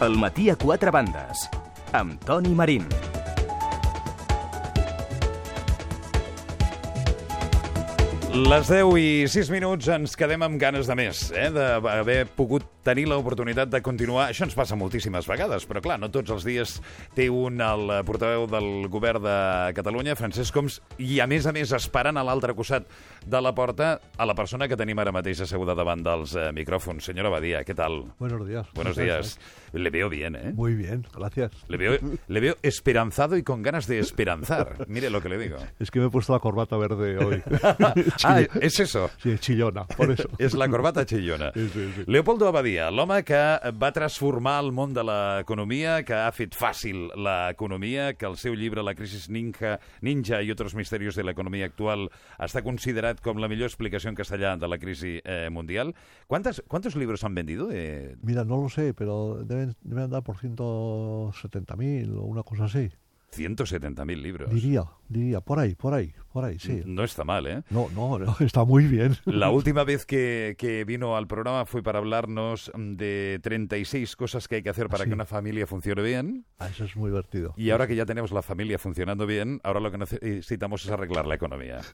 El matí a quatre bandes. Amb Toni Marín. Les 10 i 6 minuts ens quedem amb ganes de més, eh? d'haver pogut tenir l'oportunitat de continuar. Això ens passa moltíssimes vegades, però clar, no tots els dies té un el portaveu del govern de Catalunya, Francesc Coms, i a més a més esperant a l'altre costat de la porta a la persona que tenim ara mateix asseguda davant dels eh, micròfons. Senyora Badia, què tal? Buenos días. Buenos días. Le veo bien, ¿eh? Muy bien, gracias. Le veo, le veo esperanzado y con ganas de esperanzar. Mire lo que le digo. Es que me he puesto la corbata verde hoy. ah, és eso. Sí, chillona, por eso. És la corbata xillona. Sí, sí, sí. Leopoldo Abadia, l'home que va transformar el món de l'economia, que ha fet fàcil l'economia, que el seu llibre La crisi ninja, ninja i altres misteris de l'economia actual està considerat com la millor explicació en castellà de la crisi eh, mundial. ¿Cuántas, ¿Cuántos libros han vendido? Eh, Mira, no lo sé, pero deben, deben andar por 170.000 o una cosa así. 170.000 libros. Diría, diría, por ahí, por ahí, por ahí, sí. No está mal, ¿eh? No, no, no, está muy bien. La última vez que, que vino al programa fue para hablarnos de 36 cosas que hay que hacer para Sí. que una familia funcione bien. Ah, eso es muy divertido. Y ahora que ya tenemos la familia funcionando bien, ahora lo que necesitamos es arreglar la economía.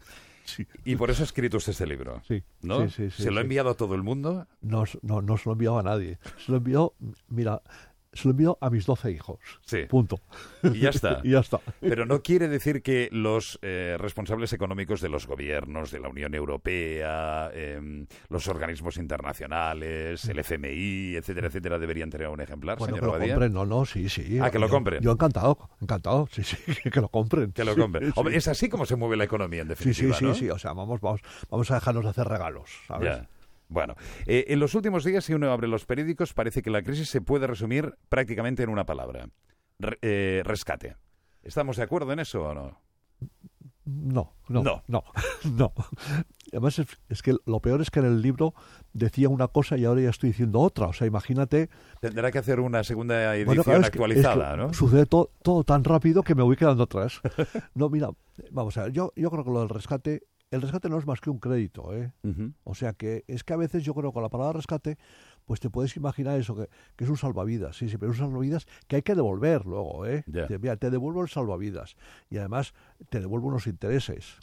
Sí. Y por eso ha escrito usted este libro. Sí, ¿No? sí, sí, sí, ¿Se lo ha enviado a todo el mundo? No, no, no se lo enviado a nadie. Se lo envió, mira, se lo envió a mis 12 hijos. Sí. Punto. Y ya está. y ya está. Pero no quiere decir que los eh, responsables económicos de los gobiernos, de la Unión Europea, em, los organismos internacionales, el FMI, etcétera, etcétera, deberían tener un ejemplar, Bueno, que señor lo Badía? compren, no, no, sí, sí. Ah, que lo Yo- compren. Yo encantado, encantado, sí, sí, que lo compren. Que lo Sí, compren. sí. Es así como se mueve la economía, en Sí, sí, definitiva, sí, ¿no? sí. O sea, vamos, vamos, vamos a dejarnos de hacer regalos, ¿sabes? Ya. Bueno, eh, en los últimos días, si uno abre los periódicos, parece que la crisis se puede resumir prácticamente en una palabra. Re- eh, rescate. ¿Estamos de acuerdo en eso o no? No, no, No. no, no. Además, es, es que lo peor es que en el libro decía una cosa y ahora ya estoy diciendo otra. O sea, imagínate. Tendrá que hacer una segunda edición Bueno, claro, es que- actualizada, es que ¿no? Sucede to- todo tan rápido que me voy quedando atrás. No, mira, vamos a ver, yo, yo creo que lo del rescate, el rescate no es más que un crédito, ¿eh? O sea que es que a veces yo creo que con la palabra rescate, pues te puedes imaginar eso, que, que es un salvavidas, sí, sí, pero es un salvavidas que hay que devolver luego, ¿eh? Dice, Mira, te devuelvo el salvavidas y además te devuelvo unos intereses.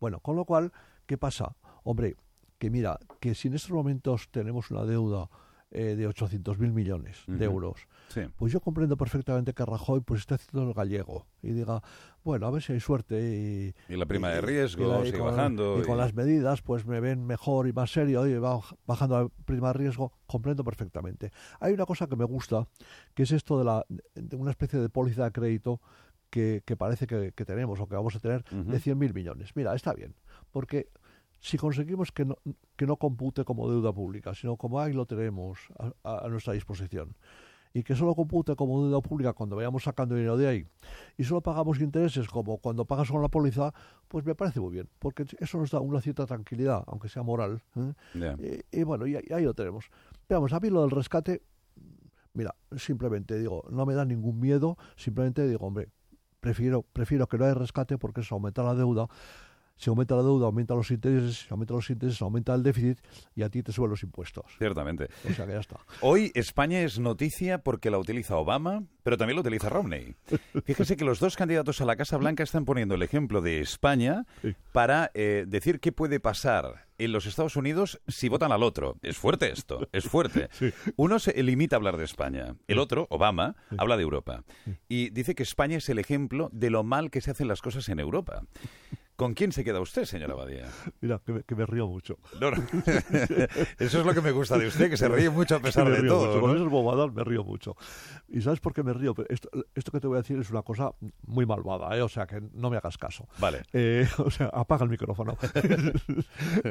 Bueno, con lo cual, ¿qué pasa? Hombre, que mira, que si en estos momentos tenemos una deuda eh, de 800.000 millones de euros, Sí. pues yo comprendo perfectamente que Rajoy pues esté haciendo el gallego y diga, bueno, a ver si hay suerte y... Y la prima de riesgo y la- y sigue con- bajando. Y con las medidas pues me ven mejor y más serio y va bajando la prima de riesgo, comprendo perfectamente. Hay una cosa que me gusta, que es esto de, la, de una especie de póliza de crédito que, que parece que, que tenemos o que vamos a tener Ujú. de 100.000 millones. Mira, está bien, porque si conseguimos que no, que no compute como deuda pública, sino como ahí lo tenemos a nuestra disposición, y que solo compute como deuda pública cuando vayamos sacando dinero de ahí, y solo pagamos intereses como cuando pagas con la póliza, pues me parece muy bien, porque eso nos da una cierta tranquilidad, aunque sea moral. ¿eh? Y, y bueno, y, ahí lo tenemos. Pero vamos, a mí lo del rescate, mira, simplemente digo, no me da ningún miedo, simplemente digo, hombre, prefiero, prefiero que no haya rescate porque eso aumenta la deuda. Si aumenta la deuda, aumenta los intereses, si aumenta los intereses, aumenta el déficit y a ti te suben los impuestos. Ciertamente. O sea que ya está. Hoy España es noticia porque la utiliza Obama, pero también lo utiliza Romney. Fíjese que los dos candidatos a la Casa Blanca están poniendo el ejemplo de España Sí. para eh, decir qué puede pasar en los Estados Unidos si votan al otro. Es fuerte esto, es fuerte. Uno se limita a hablar de España, el otro, Obama, habla de Europa. Y dice que España es el ejemplo de lo mal que se hacen las cosas en Europa. ¿Con quién se queda usted, señora Badía? Mira, que me, que me río mucho. No, no. Eso es lo que me gusta de usted, que se ríe mucho a pesar de todo. ¿no? Con esas bobadas me río mucho. ¿Y sabes por qué me río? Esto, esto que te voy a decir es una cosa muy malvada, ¿eh? o sea que no me hagas caso. Vale. Eh, o sea, apaga el micrófono.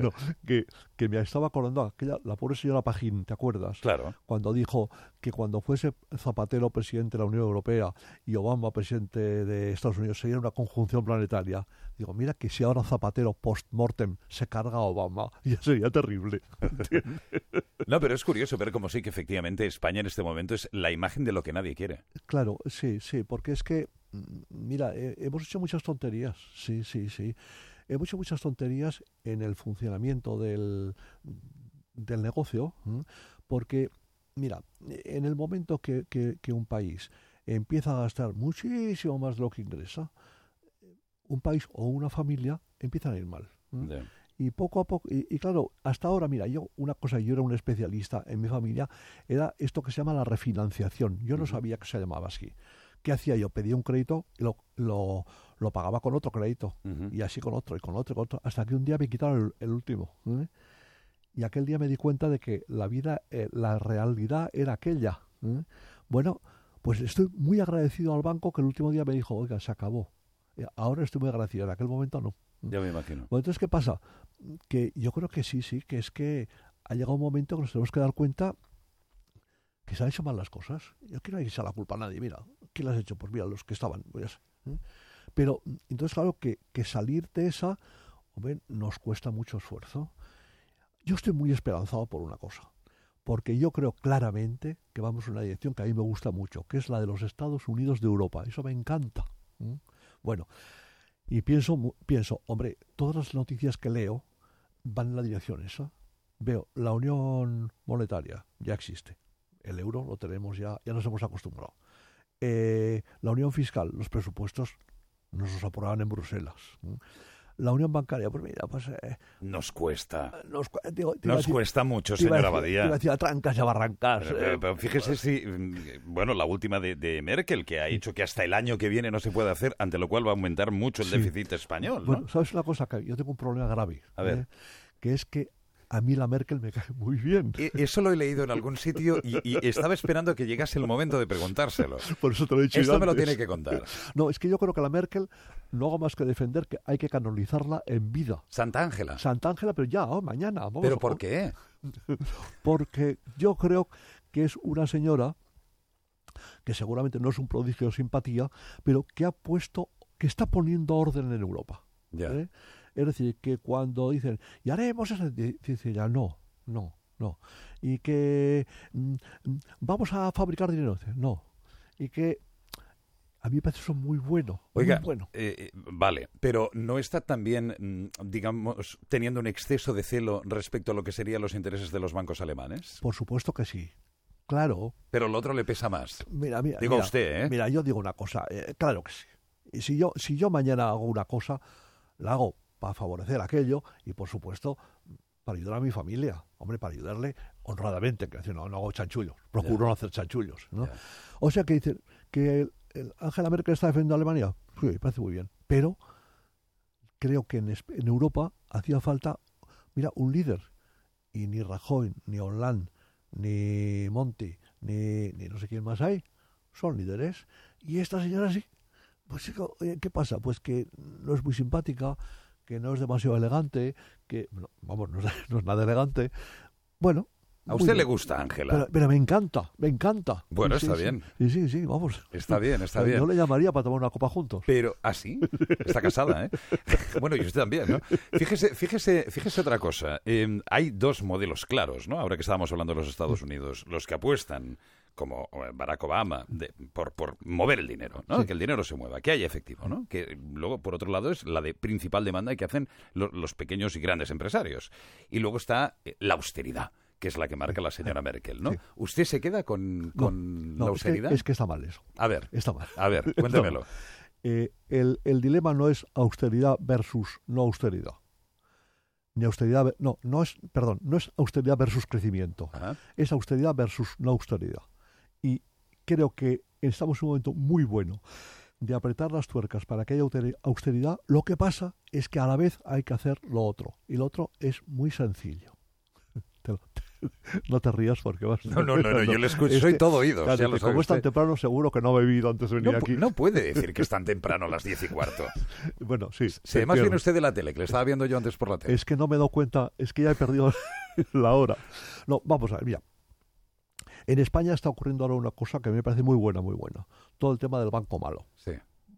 no, que, que me estaba acordando aquella, la pobre señora Pajín, ¿te acuerdas? Claro. Cuando dijo que cuando fuese Zapatero presidente de la Unión Europea y Obama presidente de Estados Unidos sería una conjunción planetaria. Digo, mira que si ahora Zapatero post-mortem se carga a Obama, ya sería terrible. No, pero es curioso ver cómo sí que efectivamente España en este momento es la imagen de lo que nadie quiere. Claro, sí, sí, porque es que, mm, mira, eh, hemos hecho muchas tonterías, sí, sí, sí. Hemos hecho muchas tonterías en el funcionamiento del, del negocio, ¿m? porque mira, en el momento que, que, que un país empieza a gastar muchísimo más de lo que ingresa, un país o una familia empiezan a ir mal. Y poco a poco, y, y claro, hasta ahora, mira, yo una cosa, yo era un especialista en mi familia, era esto que se llama la refinanciación. Yo no sabía que se llamaba así. ¿Qué hacía yo? Pedía un crédito y lo, lo, lo pagaba con otro crédito. Y así con otro, y con otro, y con otro, hasta que un día me quitaron el, el último. ¿eh? Y aquel día me di cuenta de que la vida, eh, la realidad era aquella. ¿eh? Bueno, pues estoy muy agradecido al banco que el último día me dijo, oiga, se acabó. Eh, Ahora estoy muy agradecido, en aquel momento no. Ya me imagino. Bueno, entonces, ¿qué pasa? Que yo creo que sí, sí, que es que ha llegado un momento que nos tenemos que dar cuenta que se han hecho mal las cosas. Yo quiero echar la culpa a nadie. Mira, ¿quién las ha hecho? Pues mira, los que estaban. pues ¿eh? Pero, entonces, claro, que, que salir de esa, hombre, nos cuesta mucho esfuerzo. Yo estoy muy esperanzado por una cosa. Porque yo creo claramente que vamos en una dirección que a mí me gusta mucho, que es la de los Estados Unidos de Europa. Eso me encanta. ¿eh? Bueno, y pienso, pienso, hombre, todas las noticias que leo van en la dirección esa. Veo, la unión monetaria ya existe. El euro lo tenemos ya, ya nos hemos acostumbrado. Eh, la unión fiscal, los presupuestos nos los aprueban en Bruselas. La unión bancaria, pues mira, pues eh, Nos cuesta. nos, cu- digo, te iba a Nos decir- cuesta mucho, señora decir- te decir a trancas y a barrancas. Pero, eh, pero- pero fíjese si, mm, bueno, la última de, de Merkel, que ha dicho que hasta el año que viene no se puede hacer, ante lo cual va a aumentar mucho el Sí. déficit español, ¿no? Bueno, ¿sabes una cosa? Que yo tengo un problema grave. A ver. ¿eh? Que es que a mí la Merkel me cae muy bien. E- Eso lo he leído en algún sitio y, y estaba esperando que llegase el momento de preguntárselo. Por eso te lo he dicho Esto me lo tiene que contar. No, es que yo creo que la Merkel no hago más que defender que hay que canonizarla en vida. Santa Ángela. Santa Ángela, pero ya, oh, mañana. Vamos, ¿Pero oh, por qué? Porque yo creo que es una señora que seguramente no es un prodigio de simpatía, pero que ha puesto, que está poniendo orden en Europa. Ya. ¿eh? Es decir, que cuando dicen, y haremos eso, di- dice ya, no, no, no. Y que mm, mm, vamos a fabricar dinero, no. Y que a mí me parece eso muy bueno, Oiga, muy bueno. eh, eh, vale, pero ¿no está también, mm, digamos, teniendo un exceso de celo respecto a lo que serían los intereses de los bancos alemanes? Por supuesto que sí. Claro, Pero lo otro le pesa más. mira, mira. Digo mira, usted, ¿eh? Mira, yo digo una cosa, eh, claro que sí. Y si yo, si yo mañana hago una cosa, la hago para favorecer aquello y, por supuesto, para ayudar a mi familia. Hombre, para ayudarle honradamente, que no, no hago chanchullos. Procuro no hacer chanchullos. ¿no? O sea que dicen que el- el Angela Merkel está defendiendo a Alemania. Sí, me parece muy bien. Pero creo que en, en Europa hacía falta, mira, un líder. Y ni Rajoy, ni Hollande, ni Monti, ni, ni no sé quién más hay, son líderes. Y esta señora sí. Pues oye, ¿qué pasa? Pues que no es muy simpática, que no es demasiado elegante, que, bueno, vamos, no es, no es nada elegante. Bueno. A usted le gusta, Ángela. Pero, pero me encanta, me encanta. Bueno, Sí, está sí, bien. Sí, sí, sí, vamos. Está bien, está Yo bien. le llamaría para tomar una copa juntos. Pero, ¿ah, sí? Está casada, ¿eh? Bueno, y usted también, ¿no? Fíjese, fíjese, fíjese otra cosa. Eh, hay dos modelos claros, ¿no? Ahora que estábamos hablando de los Estados Unidos. Los que apuestan, como eh, Barack Obama, de- por, por mover el dinero, ¿no? Sí. Que el dinero se mueva, que haya efectivo, ¿no? Que luego, por otro lado, es la de principal demanda que hacen lo- los pequeños y grandes empresarios. Y luego está eh, la austeridad que es la que marca la señora Merkel, ¿no? Sí. ¿Usted se queda con, No, con no, la es que- austeridad? Es que, está mal eso. A ver, Está mal. a ver, cuéntemelo. Eh, el, el dilema no es austeridad versus no austeridad. Ni austeridad, no, no es, perdón, no es austeridad versus crecimiento. Ajá. Es austeridad versus no austeridad. Y creo que estamos en un momento muy bueno de apretar las tuercas para que haya austeri- austeridad. Lo que pasa es que a la vez hay que hacer lo otro. Y lo otro es muy sencillo. No te rías porque vas No, no, no, no, yo le escucho, Es soy que, todo oídos. claro, ya lo como es tan temprano, seguro que no ha bebido antes de venir no, aquí. no puede decir que es tan temprano a las diez y cuarto. Bueno, sí. Se te más bien pierdo. usted de la tele, que le estaba viendo yo antes por la tele. Es que no me he dado cuenta, es que ya he perdido la hora. No, vamos a ver, mira. En España está ocurriendo ahora una cosa que me parece muy buena, muy buena. Todo el tema del banco malo. Sí,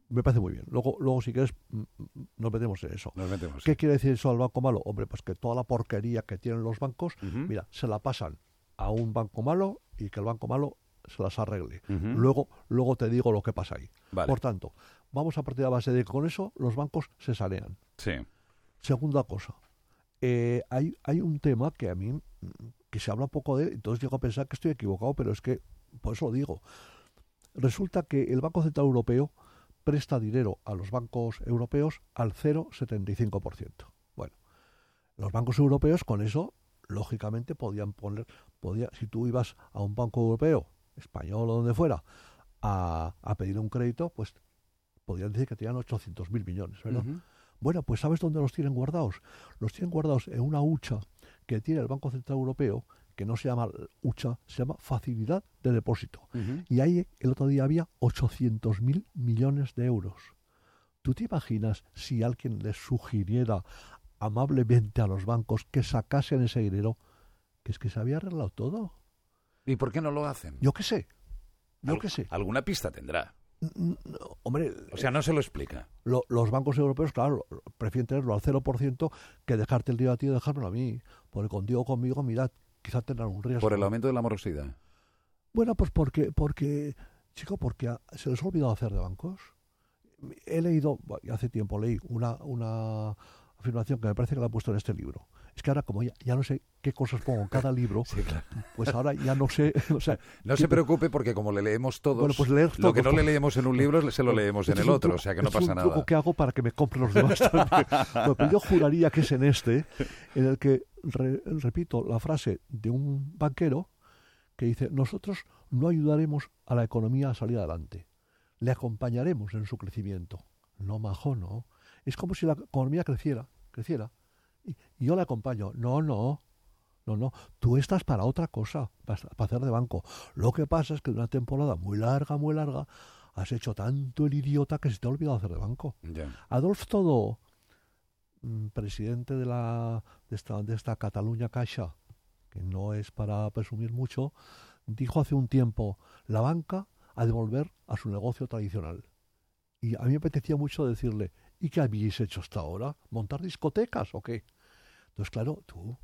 Me parece muy bien. Luego, luego si quieres, mm, mm, nos metemos en eso. nos metemos. ¿Qué quiere decir eso al banco malo? Hombre, pues que toda la porquería que tienen los bancos, mira, se la pasan a un banco malo y que el banco malo se las arregle. Luego, luego te digo lo que pasa ahí. Vale. Por tanto, vamos a partir de la base de que con eso los bancos se sanean. Sí. Segunda cosa, eh, hay, hay un tema que a mí que se habla poco de él, entonces llego a pensar que estoy equivocado, pero es que, por eso lo digo. Resulta que el Banco Central Europeo presta dinero a los bancos europeos al 0,75%. Bueno, los bancos europeos con eso, lógicamente, podían poner, podía, si tú ibas a un banco europeo, español o donde fuera, a, a pedir un crédito, pues podrían decir que tenían 800.000 millones, ¿verdad? Bueno, pues ¿sabes dónde los tienen guardados? Los tienen guardados en una hucha que tiene el Banco Central Europeo, que no se llama hucha, se llama facilidad de depósito. Y ahí el otro día había 800.000 millones de euros. ¿Tú te imaginas si alguien les sugiriera amablemente a los bancos que sacasen ese dinero? Que es que se había arreglado todo. ¿Y por qué no lo hacen? Yo qué sé. Yo qué sé. Alguna pista tendrá. Hombre, o sea, no se lo explica. los bancos europeos, claro, prefieren tenerlo al 0% que dejarte el dinero a ti y dejármelo a mí. Porque contigo conmigo, mirad, quizá tendrán un riesgo. ¿Por el aumento de la morosidad? Bueno, pues porque, porque chico, porque se les ha olvidado hacer de bancos. He leído, hace tiempo leí una, una afirmación que me parece que la he puesto en este libro. Es que ahora, como ya, no sé qué cosas pongo en cada libro, pues ahora ya no sé. O sea, no se preocupe porque como le leemos todos, pues lo que no le leemos en un libro se lo leemos en el otro, o sea que no pasa nada. Es un que hago para que me compren los demás también. yo juraría que es en este, en el que repito la frase de un banquero que dice, nosotros no ayudaremos a la economía a salir adelante, le acompañaremos en su crecimiento. No, majo, no. Es como si la economía creciera, creciera, yo le acompaño. No, no, no, no. Tú estás para otra cosa, para, hacer de banco. Lo que pasa es que de una temporada muy larga, muy larga, has hecho tanto el idiota que se te ha olvidado hacer de banco. Adolf Todo Mm, presidente de, la, de, esta, de esta Cataluña Caixa, que no es para presumir mucho, dijo hace un tiempo, la banca ha de volver a su negocio tradicional. Y a mí me apetecía mucho decirle, ¿y qué habéis hecho hasta ahora? ¿Montar discotecas o qué? Entonces, claro, tú,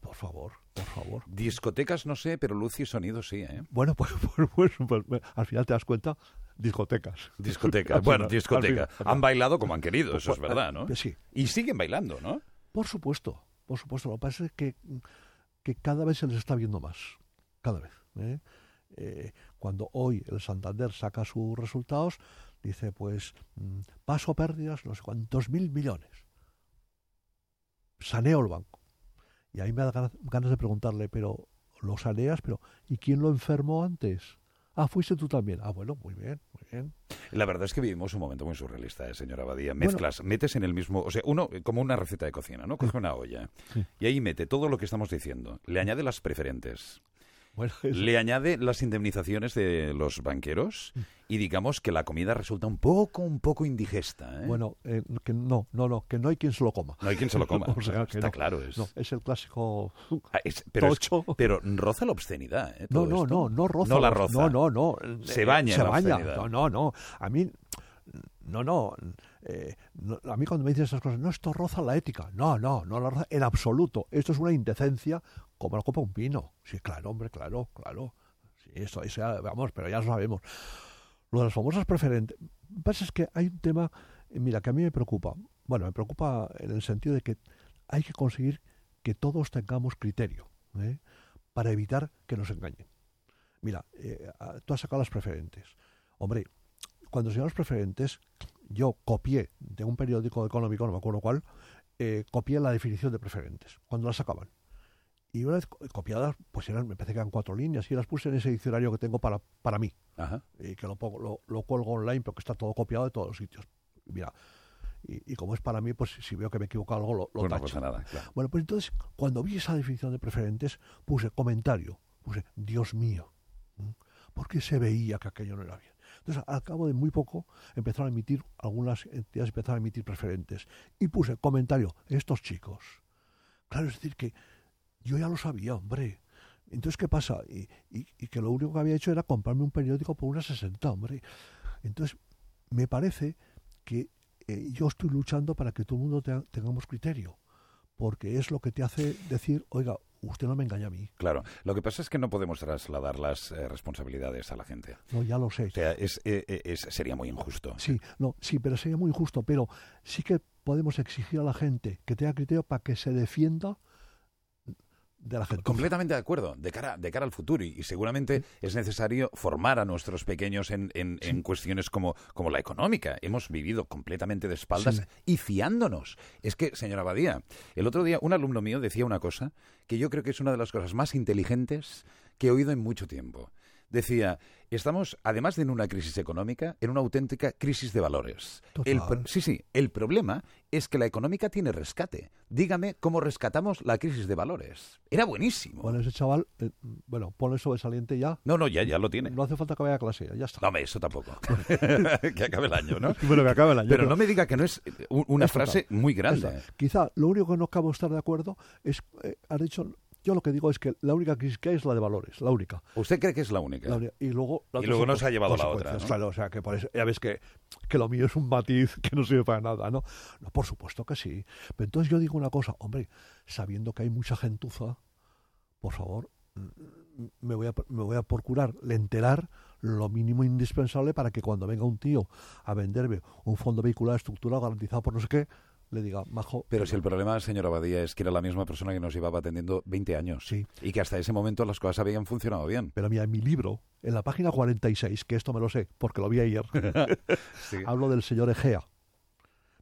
por favor, por favor. Discotecas no sé, pero luz y sonido sí, ¿eh? Bueno, pues, pues, pues, pues al final te das cuenta discotecas. Discotecas, bueno, discotecas. Han bailado como han querido, eso es verdad, ¿no? Sí. Y siguen bailando, ¿no? Por supuesto, por supuesto. Lo que pasa es que, que cada vez se les está viendo más. Cada vez. ¿eh? Eh, cuando hoy el Santander saca sus resultados, dice, pues, mm, paso pérdidas, no sé cuántos mil millones. Saneo el banco. Y ahí me da ganas de preguntarle, pero lo saneas, pero ¿y quién lo enfermó antes? Ah, fuiste tú también. Ah, bueno, muy bien, muy bien. La verdad es que vivimos un momento muy surrealista, ¿eh, señora Abadía. Mezclas, metes en el mismo... O sea, uno, como una receta de cocina, ¿no? Coge una olla y ahí mete todo lo que estamos diciendo. Le añade las preferentes le añade las indemnizaciones de los banqueros y digamos que la comida resulta un poco, un poco indigesta. ¿eh? Bueno, eh, que no, no, no, que no hay quien se lo coma. No hay quien se lo coma. Está claro. Es... es el clásico ah, pero, pero roza la obscenidad. ¿eh? No, no, no, no roza. No la roza. No, no, no. Se baña. Se baña. No, no, no. A mí, no, no. Eh, a mí cuando me dicen esas cosas, no, esto roza la ética. No, no, no la roza en absoluto. Esto es una indecencia como la copa un pino. Sí, claro, hombre, claro, claro. Sí, eso, eso vamos, pero ya lo sabemos. Lo de las famosas preferentes. Lo que pasa es que hay un tema, eh, mira, que a mí me preocupa. Bueno, me preocupa en el sentido de que hay que conseguir que todos tengamos criterio ¿eh? para evitar que nos engañen. Mira, tú has sacado las preferentes. Hombre, cuando se las preferentes, yo copié de un periódico económico, no me acuerdo cuál, eh, copié la definición de preferentes, cuando las sacaban. Y una vez copiadas, pues eran, me parece que eran cuatro líneas, y las puse en ese diccionario que tengo para, para mí. Y que lo, pongo, lo, cuelgo online, porque está todo copiado de todos los sitios. Mira, y, como es para mí, pues si veo que me equivoco algo, lo, lo tacho. nada, Bueno, pues entonces, cuando vi esa definición de preferentes, puse comentario, puse, Dios mío, porque se veía que aquello no era bien. Entonces, al cabo de muy poco, empezaron a emitir, algunas entidades empezaron a emitir preferentes. Y puse comentario, estos chicos. Claro, es decir, que yo ya lo sabía, hombre. Entonces, ¿qué pasa? Y, que lo único que había hecho era comprarme un periódico por unas 60, hombre. Entonces, me parece que eh, yo estoy luchando para que todo el mundo tengamos criterio, porque es lo que te hace decir, oiga, usted no me engaña a mí. Claro, lo que pasa es que no podemos trasladar las eh, responsabilidades a la gente. No, ya lo sé. O sea, es, eh, es, sería muy injusto. Sí, no, sí, pero sería muy injusto, pero sí que podemos exigir a la gente que tenga criterio para que se defienda de la gente. Completamente de acuerdo, de cara, de cara al futuro. Y, y seguramente es necesario formar a nuestros pequeños en, en- en cuestiones como, como la económica. Hemos vivido completamente de espaldas Sí. y fiándonos. Es que, señora Badía, el otro día un alumno mío decía una cosa que yo creo que es una de las cosas más inteligentes que he oído en mucho tiempo. Decía, estamos, además de en una crisis económica, en una auténtica crisis de valores. El sí, sí, el problema es que la económica tiene rescate. Dígame cómo rescatamos la crisis de valores. Era buenísimo. Bueno, ese chaval, eh, bueno, ponle sobresaliente ya. No, no, ya, ya lo tiene. No hace falta que vaya a clase, ya, está. No, eso tampoco. que acabe el año, ¿no? Bueno, que acabe el año. Pero no me diga que no es eh, un- una Es total. frase muy grande. Esta. Quizá lo único que no acabo de estar de acuerdo es, eh, has dicho, yo lo que digo es que la única crisis que hay es la de valores, la única. ¿Usted cree que es la única? La única. y luego, la Y luego no se ha llevado la otra, ¿no? Claro, o sea, que por eso, ya ves que, que lo mío es un matiz que no sirve para nada, ¿no? No, por supuesto que sí. Pero entonces yo digo una cosa, hombre, sabiendo que hay mucha gentuza, por favor, mm, me voy a, me voy a procurar enterar lo mínimo indispensable para que cuando venga un tío a venderme un fondo vehicular estructurado garantizado por no sé qué, le diga, majo, Pero si el problema, señora Badía, es que era la misma persona que nos llevaba atendiendo 20 años. Sí. Y que hasta ese momento las cosas habían funcionado bien. Pero mira, en mi libro, en la página 46, que esto me lo sé, porque lo vi ayer, Sí. hablo del señor Egea.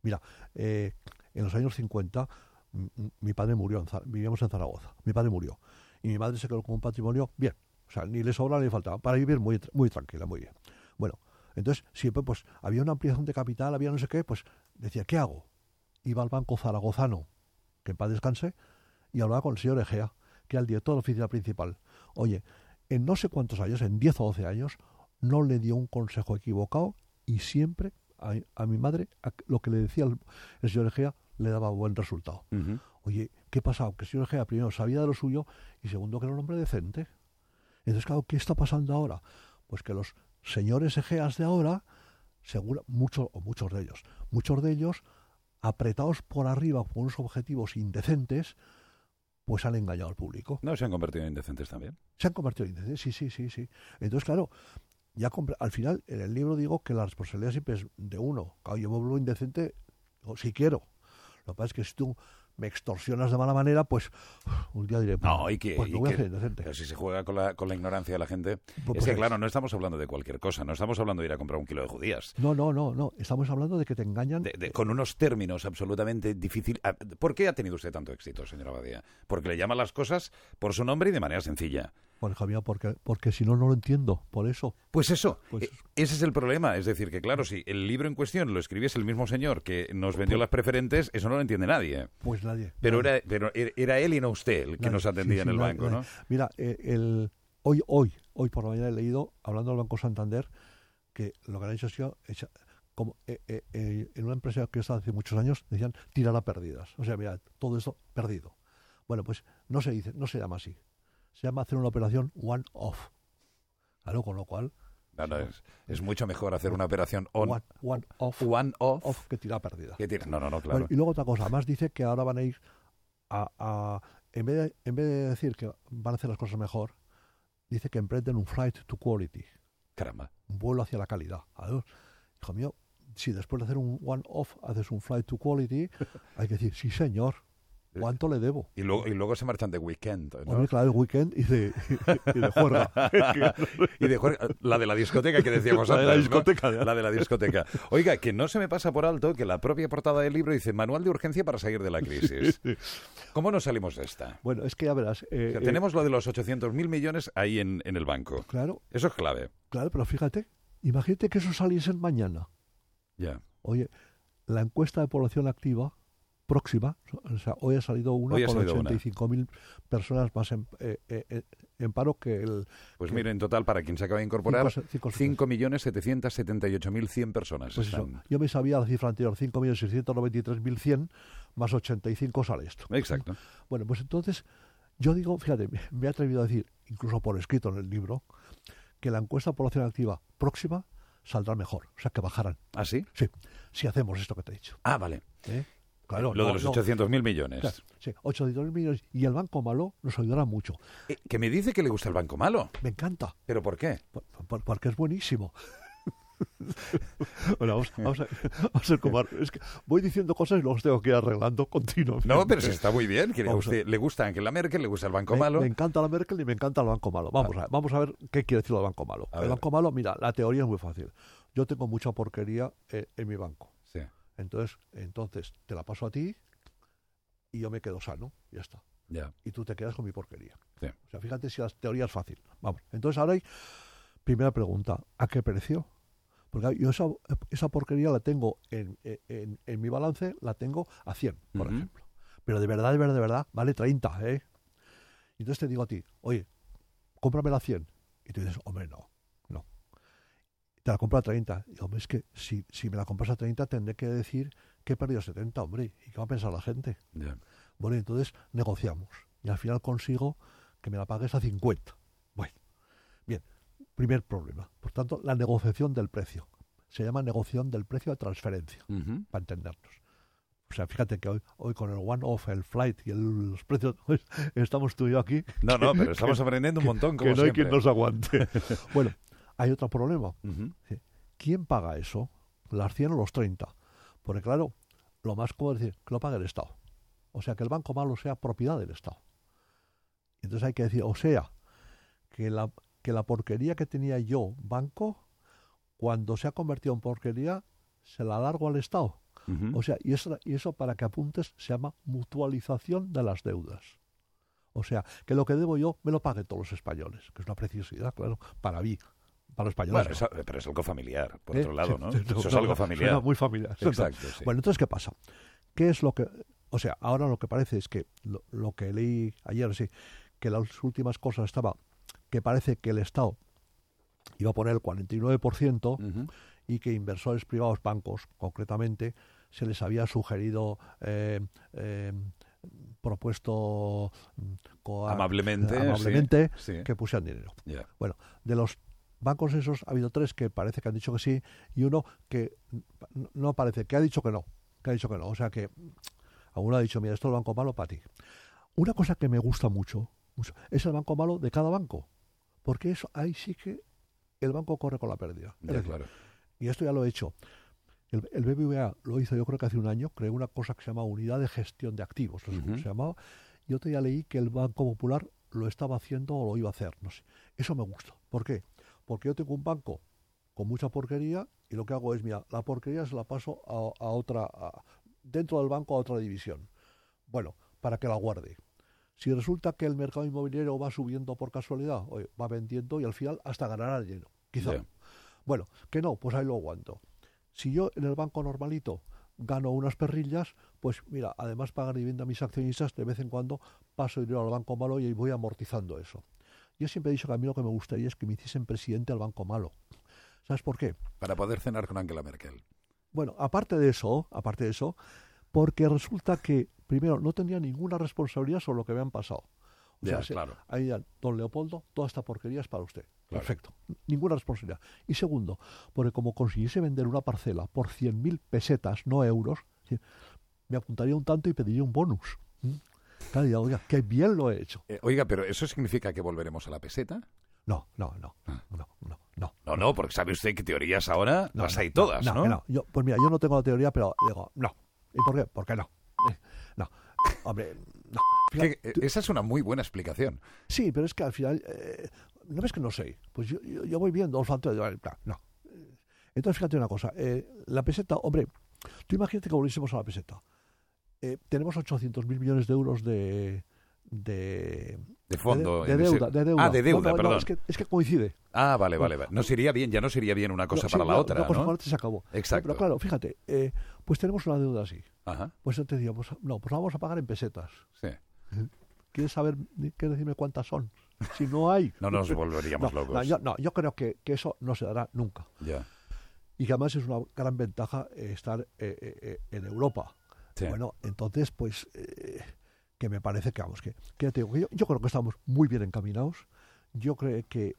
Mira, eh, en los años 50, m- m- mi padre murió, en vivíamos en Zaragoza, mi padre murió. Y mi madre se quedó con un patrimonio bien, o sea, ni le sobra ni le faltaba, para vivir muy, muy tranquila, muy bien. Bueno, entonces siempre pues había una ampliación de capital, había no sé qué, pues decía, ¿qué hago? Iba al banco zaragozano, que en paz descanse, y hablaba con el señor Egea, que era el director de la oficina principal. Oye, en no sé cuántos años, en 10 o 12 años, no le dio un consejo equivocado y siempre a, a mi madre a- lo que le decía el, el señor Egea le daba buen resultado. Oye, ¿qué pasa? Que el señor Egea primero sabía de lo suyo y segundo que era un hombre decente. Entonces, claro, ¿qué está pasando ahora? Pues que los señores Egeas de ahora, seguro, muchos o muchos de ellos, muchos de ellos, apretados por arriba por unos objetivos indecentes, pues han engañado al público. No se han convertido en indecentes también. Se han convertido en indecentes, sí, sí, sí, sí. Entonces, claro, ya al final, en el libro digo que la responsabilidad siempre es de uno. Claro, yo me vuelvo indecente si quiero. Lo que pasa es que si tú me extorsionas de mala manera, pues un día diré, No, pues, y que, pues y me voy a que- hacer indecente. pero si se juega con la, con la ignorancia de la gente. Pues es que, es. claro, no estamos hablando de cualquier cosa. No estamos hablando de ir a comprar un kilo de judías. No, no, no, no. Estamos hablando de que te engañan. De- de- con unos términos absolutamente difíciles. ¿Por qué ha tenido usted tanto éxito, señora Badía? Porque le llama las cosas por su nombre y de manera sencilla. Hija mía, porque, porque si no, no lo entiendo. Por eso. Pues eso, Pues- eh, ese es el problema. Es decir, que claro, si el libro en cuestión lo escribiese el mismo señor que nos vendió las preferentes, eso no lo entiende nadie. Pues nadie. Pero nadie, era, pero era él y no usted el que nadie. nos atendía Sí, en el nadie, banco, ¿no? Mira, eh, el, hoy, hoy, hoy por la mañana he leído, hablando del Banco Santander, que lo que han hecho ha sido echa- como eh, eh, eh, en una empresa que estaba hace muchos años decían tirar a pérdidas. O sea, mira, todo esto perdido. Bueno, pues no se dice, no se llama así. Se llama hacer una operación one-off. Claro, con lo cual, No, no, es, es mucho mejor hacer una operación on, one, one off, one off. off que tirar a pérdidas. que tiene- No, no, no, claro. Bueno, y luego otra cosa, además dice que ahora van a ir a, a- en, vez de, en vez de decir que van a hacer las cosas mejor, dice que emprenden un flight to quality, Caramba. un vuelo hacia la calidad. Adiós. Hijo mío, si después de hacer un one-off haces un flight to quality, hay que decir, sí señor, ¿cuánto le debo? Y luego, y luego se marchan de weekend, ¿no? Hombre, claro, el weekend y de, y de juerga. y de juer- la de la discoteca que decíamos La de la antes, discoteca. La de la discoteca. Oiga, que no se me pasa por alto que la propia portada del libro dice Manual de urgencia para salir de la crisis. ¿Cómo nos salimos de esta? Bueno, es que ya verás. eh, O sea, eh, tenemos lo de los 800.000 millones ahí en, en el banco. claro, Eso es clave. claro, pero fíjate, imagínate que eso saliese mañana. Ya. Oye, la encuesta de población activa próxima, o sea, hoy ha salido una Hoy con salido una. 85.000 personas más en, eh, eh, en paro que el... Pues que- mire, en total, para quien se acaba de incorporar, Cinco- cinco- 5.778.100 personas Pues eso, están. yo me sabía la cifra anterior, 5.693.100 más 85 sale esto. Exacto. Bueno, pues entonces, yo digo, fíjate, me- me he atrevido a decir, incluso por escrito en el libro, que la encuesta de población activa próxima saldrá mejor, o sea, que bajarán. ¿Ah, sí? Sí, si hacemos esto que te he dicho. Ah, vale. ¿eh? Claro, lo de los no, 800.000 millones. Claro, sí, 800 millones. Y el Banco Malo nos ayudará mucho. Eh, que me dice que le gusta el banco malo. Me encanta, ¿Pero por qué? por- por- porque es buenísimo. bueno, vamos, vamos, a, vamos a. Es que voy diciendo cosas y luego los tengo que ir arreglando continuamente. No, pero sí está muy bien. que a- usted- le gusta Angela Merkel, le gusta el Banco me, Malo. me encanta la Merkel y me encanta el Banco Malo. Vamos a, ver, vamos a ver qué quiere decir el Banco Malo. A el. Banco Malo, mira, la teoría es muy fácil. Yo tengo mucha porquería eh, en mi banco. Entonces, entonces te la paso a ti y yo me quedo sano. Ya está. Ya. y tú te quedas con mi porquería. Sí. O sea, fíjate si la teoría es fácil. Vamos. Entonces ahora hay, primera pregunta, ¿a qué precio? Porque yo esa, esa porquería la tengo en, en- en mi balance, la tengo a 100, por ejemplo. Pero de verdad, de verdad, de verdad, vale 30, ¿eh? Entonces te digo a ti, oye, cómpramela a 100. Y tú dices, hombre, no. Te la compro a 30. Y hombre, es que si, si me la compras a 30 tendré que decir que he perdido 70, hombre. ¿Y qué va a pensar la gente? Bueno, entonces negociamos. Y al final consigo que me la pagues a 50. Bueno, bien, primer problema. Por tanto, la negociación del precio. Se llama negociación del precio de transferencia, para entendernos. O sea, fíjate que hoy, hoy con el one-off, el flight y el- los precios, pues, estamos tú y yo aquí. No, no, pero estamos aprendiendo un montón, como que no hay quien nos aguante. bueno, hay otro problema. ¿Quién paga eso? ¿Las 100 o los 30? Porque claro, lo más cómodo es decir que lo pague el Estado. O sea, que el banco malo sea propiedad del Estado. Entonces hay que decir, o sea, que la, que la porquería que tenía yo, banco, cuando se ha convertido en porquería, se la largo al Estado. O sea, y eso, y eso para que apuntes se llama mutualización de las deudas. O sea, que lo que debo yo me lo paguen todos los españoles, que es una preciosidad, claro, para mí, para los españoles. Bueno, eso- pero es algo familiar, por ¿Eh? otro lado, Sí, ¿no? Eso es algo familiar. suena muy familiar. Exacto, sí. Bueno, entonces, ¿qué pasa? ¿Qué es lo que... O sea, ahora lo que parece es que lo, lo que leí ayer, sí, que las últimas cosas estaba que parece que el Estado iba a poner el 49% Ujú. y que inversores privados, bancos concretamente, se les había sugerido, eh, eh, propuesto mm, Amablemente, sí, amablemente sí. que pusieran dinero. Bueno, de los bancos esos ha habido tres que parece que han dicho que sí y uno que no parece, que ha dicho que no, que ha dicho que no. O sea que alguno ha dicho, mira, esto es el banco malo para ti. Una cosa que me gusta mucho, mucho, es el banco malo de cada banco, porque eso ahí sí que el banco corre con la pérdida. Ya, decir, claro. y esto ya lo he hecho. El, el BBVA lo hizo yo creo que hace un año, creó una cosa que se llama Unidad de Gestión de Activos, no sé cómo Ujú. se llamaba, y otro día leí que el Banco Popular lo estaba haciendo o lo iba a hacer, no sé. Eso me gusta. ¿Por qué? Porque yo tengo un banco con mucha porquería y lo que hago es, mira, la porquería se la paso a, a otra, a- dentro del banco a otra división. Bueno, para que la guarde. Si resulta que el mercado inmobiliario va subiendo por casualidad, oye, va vendiendo y al final hasta ganará lleno. Quizá. Bueno, que no, pues ahí lo aguanto. Si yo en el banco normalito gano unas perrillas, pues mira, además pagar dividendo a mis accionistas, de vez en cuando paso dinero al banco malo y voy amortizando eso. Yo siempre he dicho que a mí lo que me gustaría es que me hiciesen presidente al banco malo. ¿Sabes por qué? Para poder cenar con Angela Merkel. Bueno, aparte de eso, aparte de eso, porque resulta que, primero, no tenía ninguna responsabilidad sobre lo que me han pasado. O Ya, sea, se- claro. ahí ya, don Leopoldo, toda esta porquería es para usted. Claro. Perfecto. Ninguna responsabilidad. Y segundo, porque como consiguiese vender una parcela por 100.000 pesetas, no euros, me apuntaría un tanto y pediría un bonus. ¿Mm? Oiga, qué bien lo he hecho. Eh, oiga, pero ¿eso significa que volveremos a la peseta? No, no, no, Ah. no, no, no. No, no, porque sabe usted que teorías ahora No, las no, hay todas, ¿no? no. Yo, pues mira, yo no tengo la teoría, pero digo, no. ¿Y por qué? ¿Por qué no? Eh, No, hombre, no. Que, eh, esa es una muy buena explicación. sí, pero es que al final, eh, ¿no ves que no sé? Pues yo, yo, yo voy viendo, olfato, digo, "Ah, no. Entonces, fíjate una cosa, eh, la peseta, hombre, tú imagínate que volviésemos a la peseta. Eh, tenemos 800.000 millones de euros de... De, De fondo. de, ese- deuda, de deuda. Ah, de deuda, No, no, no, perdón. es, que, es que coincide. Ah, vale, vale, vale. No sería bien, ya no sería bien una cosa No, sí, para la otra, una cosa ¿no? para otra se acabó. Exacto. Pero claro, fíjate, eh, pues tenemos una deuda así. Ajá, Pues yo te digo, pues no, pues la vamos a pagar en pesetas. sí. ¿Quieres saber, quieres decirme cuántas son? Si no hay. No nos volveríamos No, locos. no, yo, no, yo creo que, que eso no se dará nunca. Ya. Y que además es una gran ventaja eh, estar eh, eh, eh, en Europa. Sí. Bueno, entonces, pues, eh, que me parece que, vamos, que, que ya te digo, que yo, yo creo que estamos muy bien encaminados. Yo creo que,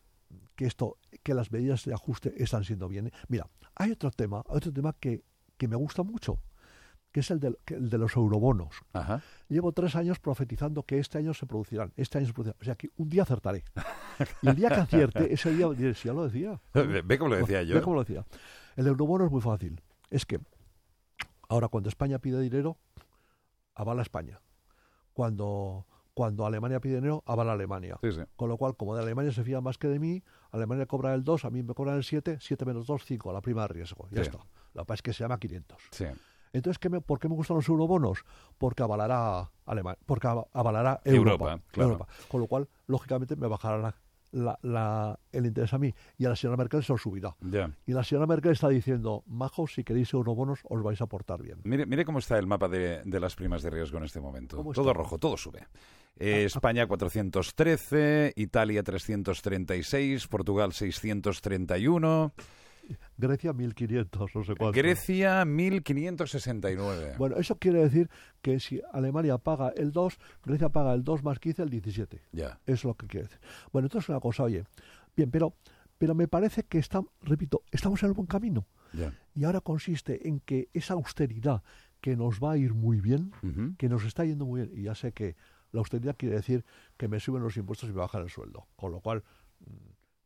que esto, que las medidas de ajuste están siendo bien. Mira, hay otro tema, otro tema que, que me gusta mucho. que es el de, que- el de los eurobonos. Ajá. Llevo tres años profetizando que este año se producirán, este año se producirán. O sea, que un día acertaré. Y el día que acierte, ese día diré, si ya lo decía. Ve ve cómo lo decía yo. Ve cómo lo decía. El eurobono es muy fácil. Es que ahora cuando España pide dinero, avala España. Cuando, cuando Alemania pide dinero, avala Alemania. Sí, sí. Con lo cual, como de Alemania se fía más que de mí, Alemania cobra el 2, a mí me cobran el 7, 7 menos 2, 5, la prima de riesgo. Ya Sí. está. Lo que pasa es que se llama 500. Sí. Entonces, ¿qué me- ¿por qué me gustan los eurobonos? Porque avalará Alemania, porque av- avalará Europa, Europa. claro. Con lo cual, lógicamente, me bajará la- el interés a mí y a la señora Merkel se lo subirá. Ya. Y la señora Merkel está diciendo, majos, si queréis eurobonos, os vais a portar bien. Mire, mire cómo está el mapa de, de las primas de riesgo en este momento. ¿Cómo Todo rojo, todo sube. Eh, España 413, Italia 336, Portugal 631, Grecia, 1500, no sé cuánto. Grecia 1569. Bueno, eso quiere decir que si Alemania paga el 2, Grecia paga el 2 más 15, el 17. Ya. Es lo que quiere decir. Bueno, entonces una cosa, oye, bien, pero, pero me parece que está, repito, estamos en el buen camino. ya. Y ahora consiste en que esa austeridad que nos va a ir muy bien, que nos está yendo muy bien, y ya sé que la austeridad quiere decir que me suben los impuestos y me bajan el sueldo, con lo cual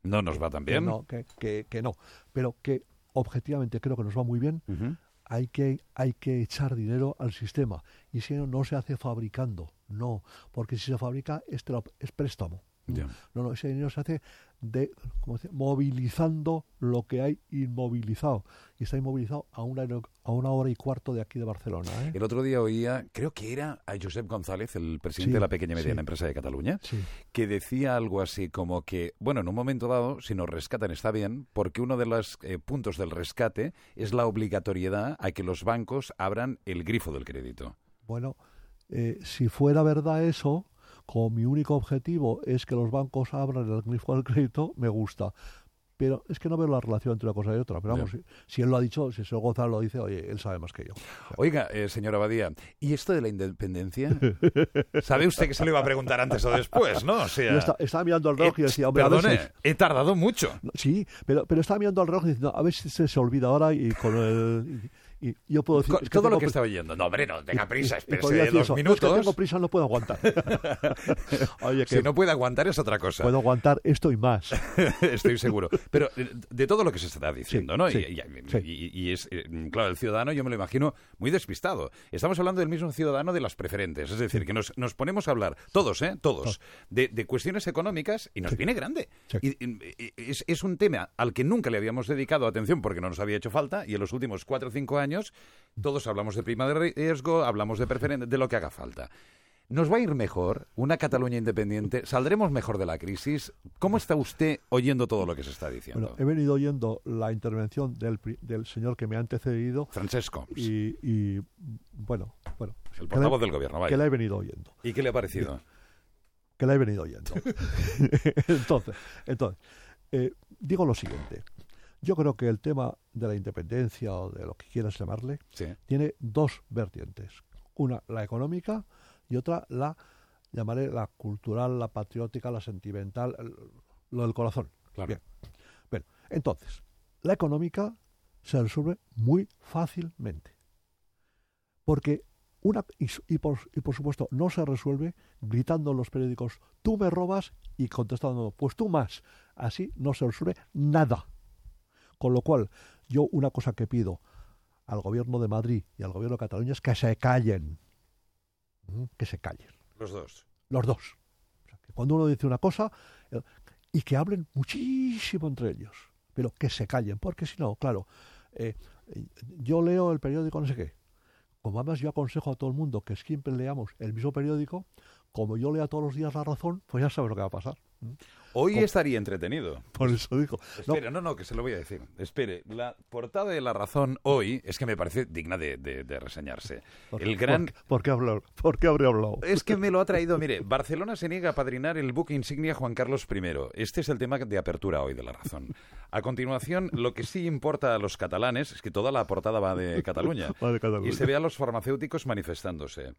No nos va tan que bien. no, que, que- que no, pero que objetivamente creo que nos va muy bien, hay que, hay que echar dinero al sistema, y si no, no se hace fabricando, no, porque si se fabrica es, tra- es préstamo. No, no, ese dinero se hace de, ¿cómo se dice? movilizando lo que hay inmovilizado. Y está inmovilizado a una, a una hora y cuarto de aquí de Barcelona. ¿eh? El otro día oía, creo que era a Josep González, el presidente Sí, de la pequeña y mediana sí. empresa de Cataluña, Sí, que decía algo así como que, bueno, en un momento dado, si nos rescatan está bien, porque uno de los eh, puntos del rescate es la obligatoriedad a que los bancos abran el grifo del crédito. bueno, eh, si fuera verdad eso, como mi único objetivo es que los bancos abran el grifo del crédito, me gusta. Pero es que no veo la relación entre una cosa y otra. Pero vamos, si, si él lo ha dicho, si el señor Gonzalo lo dice, oye, él sabe más que yo. Oiga, eh, señor Abadía, ¿y esto de la independencia? ¿Sabe usted que se lo iba a preguntar antes o después, no? O sea, Yo esta- estaba mirando el reloj y eh, decía, hombre, a perdone, he tardado mucho. Sí, pero, pero estaba mirando al reloj y diciendo, a ver si se, se olvida ahora y con el... Y, yo puedo decir... Todo lo que estaba oyendo. No, hombre, no tenga prisa, espérese dos eso, "No, es minutos. que tengo prisa, no puedo aguantar. Oye, que Si no puede aguantar es otra cosa. puedo aguantar esto y más. Estoy seguro. Pero eh, de todo lo que se está diciendo, Sí, ¿no? sí, y, y- sí. y- y es, eh, claro, el ciudadano yo me lo imagino muy despistado. Estamos hablando del mismo ciudadano de las preferentes. Es decir, que nos, nos ponemos a hablar, todos, ¿eh? Todos, de, de cuestiones económicas y nos viene grande. Y- es, es un tema al que nunca le habíamos dedicado atención porque no nos había hecho falta y en los últimos cuatro o cinco años todos hablamos de prima de riesgo, hablamos de preferente, de lo que haga falta. ¿Nos va a ir mejor una Cataluña independiente? ¿Saldremos mejor de la crisis? ¿Cómo está usted oyendo todo lo que se está diciendo? Bueno, he venido oyendo la intervención del, señor que me ha antecedido Francesco, y, y, bueno, bueno, el que portavoz del gobierno, que vaya. la he venido oyendo. ¿Y qué le ha parecido? que la he venido oyendo. entonces, entonces eh, digo lo siguiente. Yo creo que el tema de la independencia o de lo que quieras llamarle Sí. tiene dos vertientes. Una, la económica y otra, la, llamaré la cultural, la patriótica, la sentimental, el- lo del corazón. Claro. Bien. Bueno, entonces, la económica se resuelve muy fácilmente. Porque una, y, y por, y por supuesto, no se resuelve gritando en los periódicos, tú me robas y contestando, pues tú más. Así no se resuelve nada. Con lo cual, yo una cosa que pido al gobierno de Madrid y al gobierno de Cataluña es que se callen. ¿Mm? Que se callen. Los dos. Los dos. O sea, que cuando uno dice una cosa, eh, y que hablen muchísimo entre ellos. Pero que se callen, porque si no, claro, eh, yo leo el periódico no sé qué. Como además yo aconsejo a todo el mundo que siempre leamos el mismo periódico, como yo lea todos los días la razón, pues ya sabes lo que va a pasar. Hoy estaría entretenido. Por eso digo. No, Espere, no, no, que se lo voy a decir. Espere, la portada de La Razón hoy es que me parece digna de, de- de reseñarse. ¿por- El gran... ¿Por, por qué? ¿Por qué habré hablado? Es que me lo ha traído, mire, Barcelona se niega a padrinar el buque insignia Juan Carlos I. Este es el tema de apertura hoy de La Razón. A continuación, lo que sí importa a los catalanes es que toda la portada va de Cataluña. Va de Cataluña. Y se ve a los farmacéuticos manifestándose.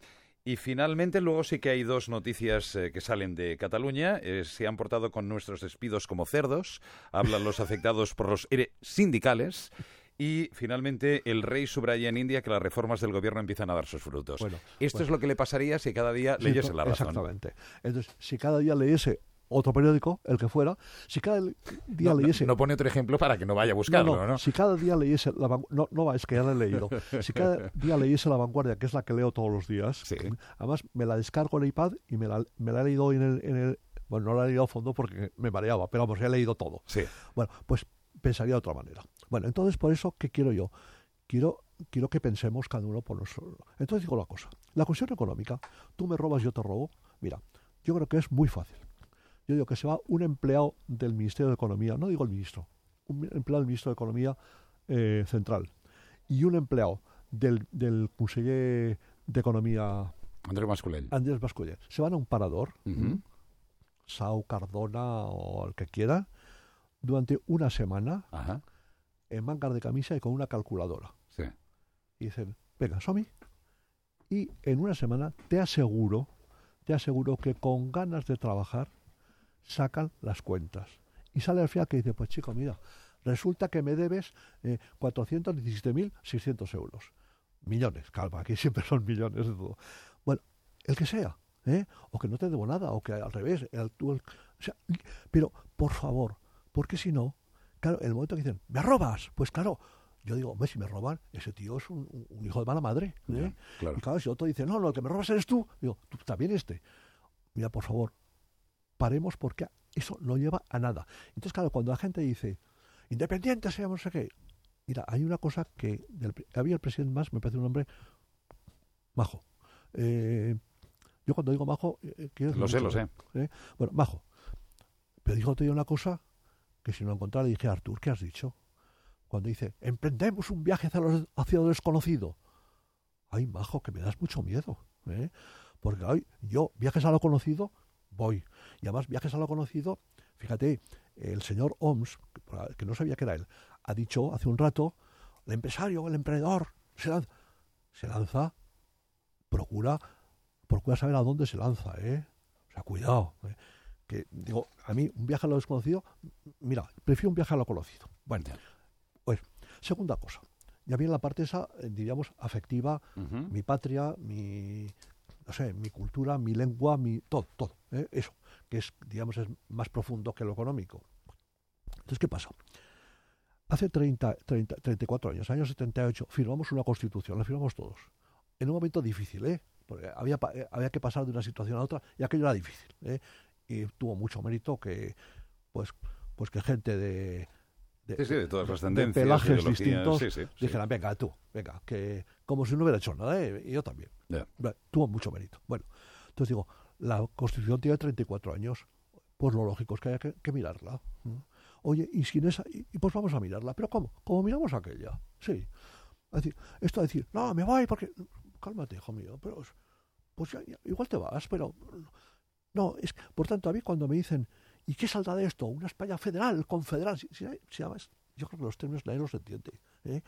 Y finalmente, luego sí que hay dos noticias eh, que salen de Cataluña. Eh, se han portado con nuestros despidos como cerdos. Hablan los afectados por los ERE sindicales. Y finalmente, el rey subraya en India que las reformas del gobierno empiezan a dar sus frutos. Bueno, Esto bueno. es lo que le pasaría si cada día leyese la razón. Exactamente. Entonces, si cada día leyese otro periódico, el que fuera, si cada día No, leyese... no pone otro ejemplo para que no vaya a buscarlo, ¿no? no, Si cada día leyese la no, no va, es que ya la he leído. Si cada día leyese la vanguardia, que es la que leo todos los días, Sí. además me la descargo en el iPad y me la, me la he leído en el, en el- bueno, no la he leído a fondo porque me mareaba, pero vamos, ya he leído todo. Sí. Bueno, pues pensaría de otra manera. Bueno, entonces por eso, ¿qué quiero yo? Quiero, quiero que pensemos cada uno por nosotros. Entonces digo una cosa, la cuestión económica, tú me robas, yo te robo, mira, yo creo que es muy fácil. Yo digo que se va un empleado del Ministerio de Economía, no digo el ministro, un empleado del Ministerio de Economía eh, Central y un empleado del, del Conseller de Economía Andrés Masculell. Andrés se van a un parador. Sau, Cardona o el que quiera, durante una semana Ajá. en mangas de camisa y con una calculadora. Sí. Y dicen, venga, Somi. Y en una semana te aseguro, te aseguro que con ganas de trabajar sacan las cuentas. Y sale al final que dice, pues chico, mira, resulta que me debes eh, 417.600 euros. Millones, calma, aquí siempre son millones de todo. Bueno, el que sea, ¿eh? o que no te debo nada, o que al revés, el, tú el- o sea, pero por favor, porque si no, claro, en el momento que dicen, ¿me robas? Pues claro, yo digo, hombre, si me roban, ese tío es un, hijo de mala madre. ¿eh? Ya, claro. Y claro, si otro dice, no, no, el que me robas eres tú, digo, tú también este. Mira, por favor, paremos porque eso no lleva a nada. Entonces, claro, cuando la gente dice, independiente seamos no sé qué, mira, hay una cosa que del había el presidente más, me parece un hombre majo. Eh, yo cuando digo majo, eh, eh, quiero decir Lo sé, mucho, lo sé. ¿eh? Bueno, majo. Pero dijo día una cosa que si no encontrara le dije, Artur, ¿qué has dicho? Cuando dice, emprendemos un viaje hacia lo, hacia lo desconocido. Ay, majo, que me das mucho miedo. ¿eh? Porque ay, yo, viajes a lo conocido, voy. Y además, viajes a lo conocido, fíjate, el señor Oms, que- que no sabía que era él, ha dicho hace un rato, el empresario, el emprendedor, se lanza, se lanza procura, procura saber a dónde se lanza, ¿eh? O sea, cuidado. ¿eh? Que, digo, a mí, un viaje a lo desconocido, mira, prefiero un viaje a lo conocido. Bueno, pues, segunda cosa. Ya viene la parte esa, eh, diríamos, afectiva, mi patria, mi, no sé, mi cultura, mi lengua, mi todo, todo, ¿eh? eso, que es, digamos, es más profundo que lo económico. Entonces, ¿qué pasa? Hace 30, 30, 34 años, año 78, firmamos una constitución, la firmamos todos. En un momento difícil, ¿eh? Porque había, eh, había que pasar de una situación a otra y aquello era difícil, ¿eh? Y tuvo mucho mérito que, pues, pues que gente de, de, Sí, sí, de todas las de tendencias. pelajes ideologías, distintos sí, dijeran, venga, tú, venga, que como si no hubiera hecho nada, ¿eh? y yo también. Tuvo mucho mérito. Bueno, entonces digo, la Constitución tiene 34 años, pues lo lógico es que haya que, que mirarla. Oye, y sin esa, y, y pues vamos a mirarla, pero ¿cómo? Como miramos aquella, sí. Es decir, esto de decir, no, me voy porque, cálmate, hijo mío, pero es- pues ya- ya- igual te vas, pero no, es por tanto a mí cuando me dicen, ¿y qué saldrá de esto? Una España federal, confederal, si, si, si además, yo creo que los términos nadie los entiende. ¿eh?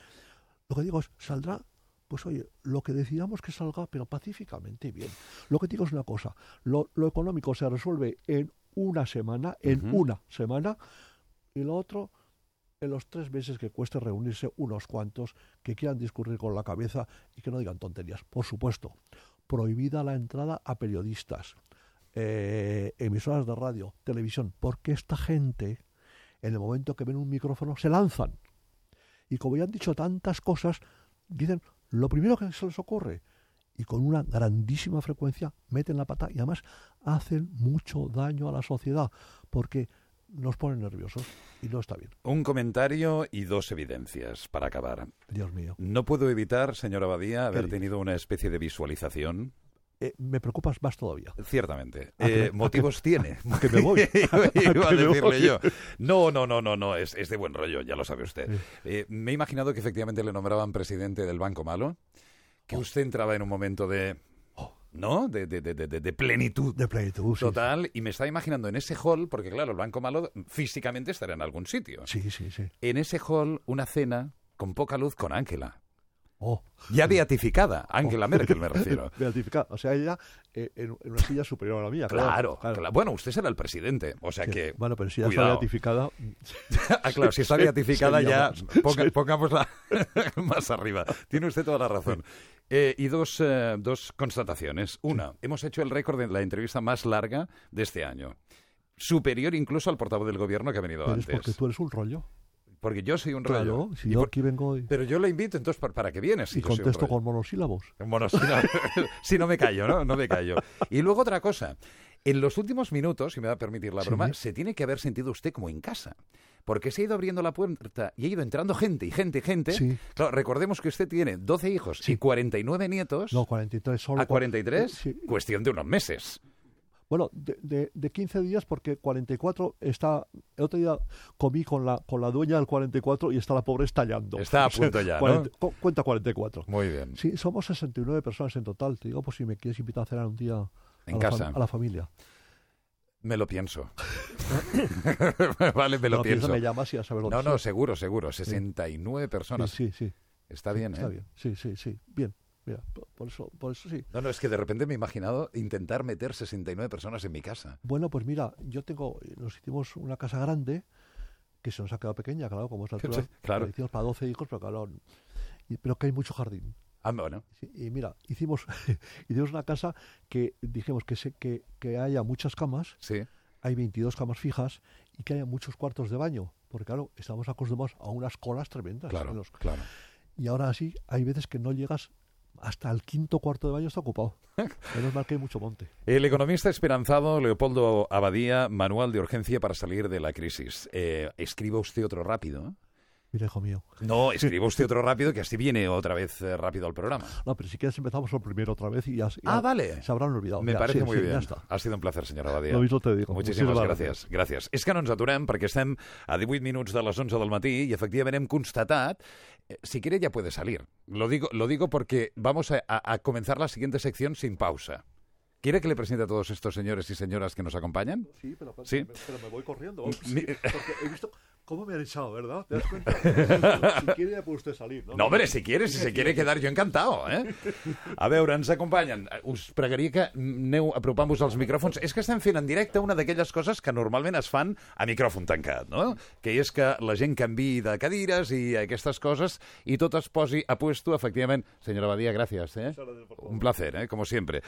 Lo que digo es, saldrá, pues oye, lo que decidamos que salga, pero pacíficamente bien. Lo que digo es una cosa, lo, lo económico se resuelve en una semana, en una semana, y lo otro en los tres meses que cueste reunirse unos cuantos que quieran discurrir con la cabeza y que no digan tonterías. Por supuesto, prohibida la entrada a periodistas, eh, emisoras de radio, televisión, porque esta gente, en el momento que ven un micrófono, se lanzan. Y como ya han dicho tantas cosas, dicen lo primero que se les ocurre. Y con una grandísima frecuencia meten la pata y además hacen mucho daño a la sociedad, porque nos ponen nerviosos y no está bien. Un comentario y dos evidencias para acabar. Dios mío. No puedo evitar, señor Abadía, haber tenido una especie de visualización. Eh, me preocupas más todavía. Ciertamente. ¿A que Eh, motivos tiene. a que me voy? Iba a ¿A que me decirle yo. No, no, no, no, no. Es, es de buen rollo, ya lo sabe usted. Sí. Eh, me he imaginado que efectivamente le nombraban presidente del Banco Malo, que Oh. usted entraba en un momento de... ¿No? De, de- de- de- de plenitud. De plenitud, sí. Total, y me estaba imaginando en ese hall, porque claro, el Banco Malo físicamente estará en algún sitio. Sí, sí, sí. En ese hall, una cena con poca luz con Ángela. Oh, Ya beatificada, Angela Merkel me refiero. beatificada. O sea, ella eh, en, en una silla superior a la mía. Claro, claro. Bueno, usted será el presidente, o sea Sí. que... Bueno, pero si ya cuidado. está beatificada, Ah, claro, si está Sí, beatificada ya, ponga- Sí. pongámosla más arriba. Tiene usted toda la razón. Eh, y dos, eh, dos constataciones. Una, hemos hecho el récord de la entrevista más larga de este año. Superior incluso al portavoz del gobierno que ha venido pero es antes. porque tú eres un rollo. Porque yo soy un rollo. Si yo por- aquí vengo y, Pero yo le invito, entonces, ¿para, para qué vienes? si y contesto con monosílabos. No, si no me callo, ¿no? No me callo. Y luego otra cosa. En los últimos minutos, si me va a permitir la Sí. broma, se tiene que haber sentido usted como en casa. Porque se ha ido abriendo la puerta y ha ido entrando gente y gente y gente. Sí. Claro, recordemos que usted tiene 12 hijos y 49 nietos. No, 43 solo. ¿A 43? Sí. Cuestión de unos meses. Bueno, de, de, de 15 días porque 44 está... El otro día comí con la, con la dueña del 44 y está la pobre estallando. Está a punto ya, ¿no? 40 cu- Cuenta 44. Muy bien. Sí, somos 69 personas en total. Te digo, pues si me quieres invitar a cenar un día En a, la casa. a la familia. Me lo pienso. vale, me lo No, pienso. me llamas y sabes dónde No, no, estoy. seguro, seguro. 69 personas. Sí, sí, sí. Está bien, ¿eh? Está bien. Sí, sí, sí. Bien. Mira, por- eso, por eso sí. No, no, es que de repente me he imaginado intentar meter 69 personas en mi casa. Bueno, pues mira, yo tengo, nos hicimos una casa grande que se nos ha quedado pequeña, claro, como esta Sí, altura. claro. La hicimos para 12 hijos, pero claro, pero que hay mucho jardín. Ah, bueno. Y mira, hicimos, hicimos una casa que dijimos que, se, que, que haya muchas camas, Sí. hay 22 camas fijas y que haya muchos cuartos de baño. Porque claro, estamos acostumbrados a unas colas tremendas. Claro, los- claro. y ahora sí, hay veces que no llegas hasta el quinto cuarto de baño está ocupado. Menos mal que hay mucho monte. El economista esperanzado Leopoldo Abadía, manual de urgencia para salir de la crisis. Eh, escriba usted otro rápido. Mira, hijo mío. No, escriba usted otro rápido, que así viene otra vez eh, rápido al programa. No, pero si quieres empezamos por primero otra vez y ya, ya Ah, vale. se habrán olvidado. Me Ya, parece sí, muy sí, bien. Ha sido un placer, senyora Abadía. Lo mismo te digo. Moltíssimes Muchísimas gràcies. Gràcies. És que no ens aturem perquè estem a 18 minuts de les 11 del matí i efectivament hem constatat eh, si quiere ya puede salir. Lo digo, lo digo porque vamos a, a- a comenzar la siguiente sección sin pausa. ¿Quiere que le presente a todos estos señores y señoras que nos acompañan? Sí, pero, pero- Sí. pero me voy corriendo. Sí, porque he visto cómo me han echado, ¿verdad? ¿Te das cuenta? si quiere ya puede usted salir, ¿no? No, hombre, si quiere, si se quiere quedar, jo encantado, eh? A veure, ens acompanyen. Us pregaria que aneu apropant-vos als micròfons. És que estem fent en directe una d'aquelles coses que normalment es fan a micròfon tancat, no? Que és que la gent canvi de cadires i aquestes coses i tot es posi a puesto, efectivament. Senyora Badia, gràcies, eh? Un placer, eh? Como siempre.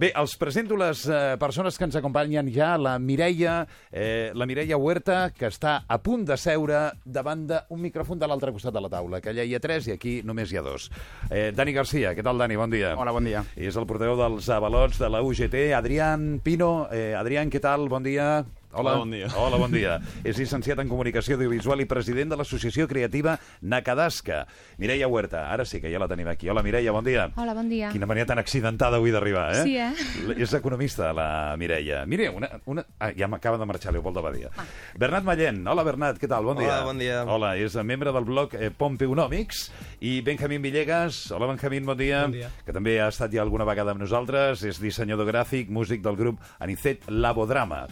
Bé, els presento les eh, persones que ens acompanyen ja, la Mireia, eh, la Mireia Huerta, que està a punt de seure davant d'un micròfon de l'altre costat de la taula, que allà hi ha tres i aquí només hi ha dos. Eh, Dani Garcia, què tal, Dani? Bon dia. Hola, bon dia. És el portaveu dels avalots de la UGT. Adrián Pino. Eh, Adrián, què tal? Bon dia. Hola. Hola, bon dia. Hola, bon dia. És llicenciat en Comunicació Audiovisual i president de l'Associació Creativa Nakadasca. Mireia Huerta, ara sí que ja la tenim aquí. Hola, Mireia, bon dia. Hola, bon dia. Quina manera tan accidentada avui d'arribar, eh? Sí, eh? És economista, la Mireia. Mire, una, una... Ah, ja m'acaba de marxar Leopoldo Badia. Bernat Mallent. Hola, Bernat, què tal? Bon Hola, dia. bon dia. Hola, és membre del blog eh, Pompeunomics. I Benjamín Villegas. Hola, Benjamín, bon dia. Bon dia. Que també ha estat ja alguna vegada amb nosaltres. És dissenyador gràfic, músic del grup Anicet Labodrama.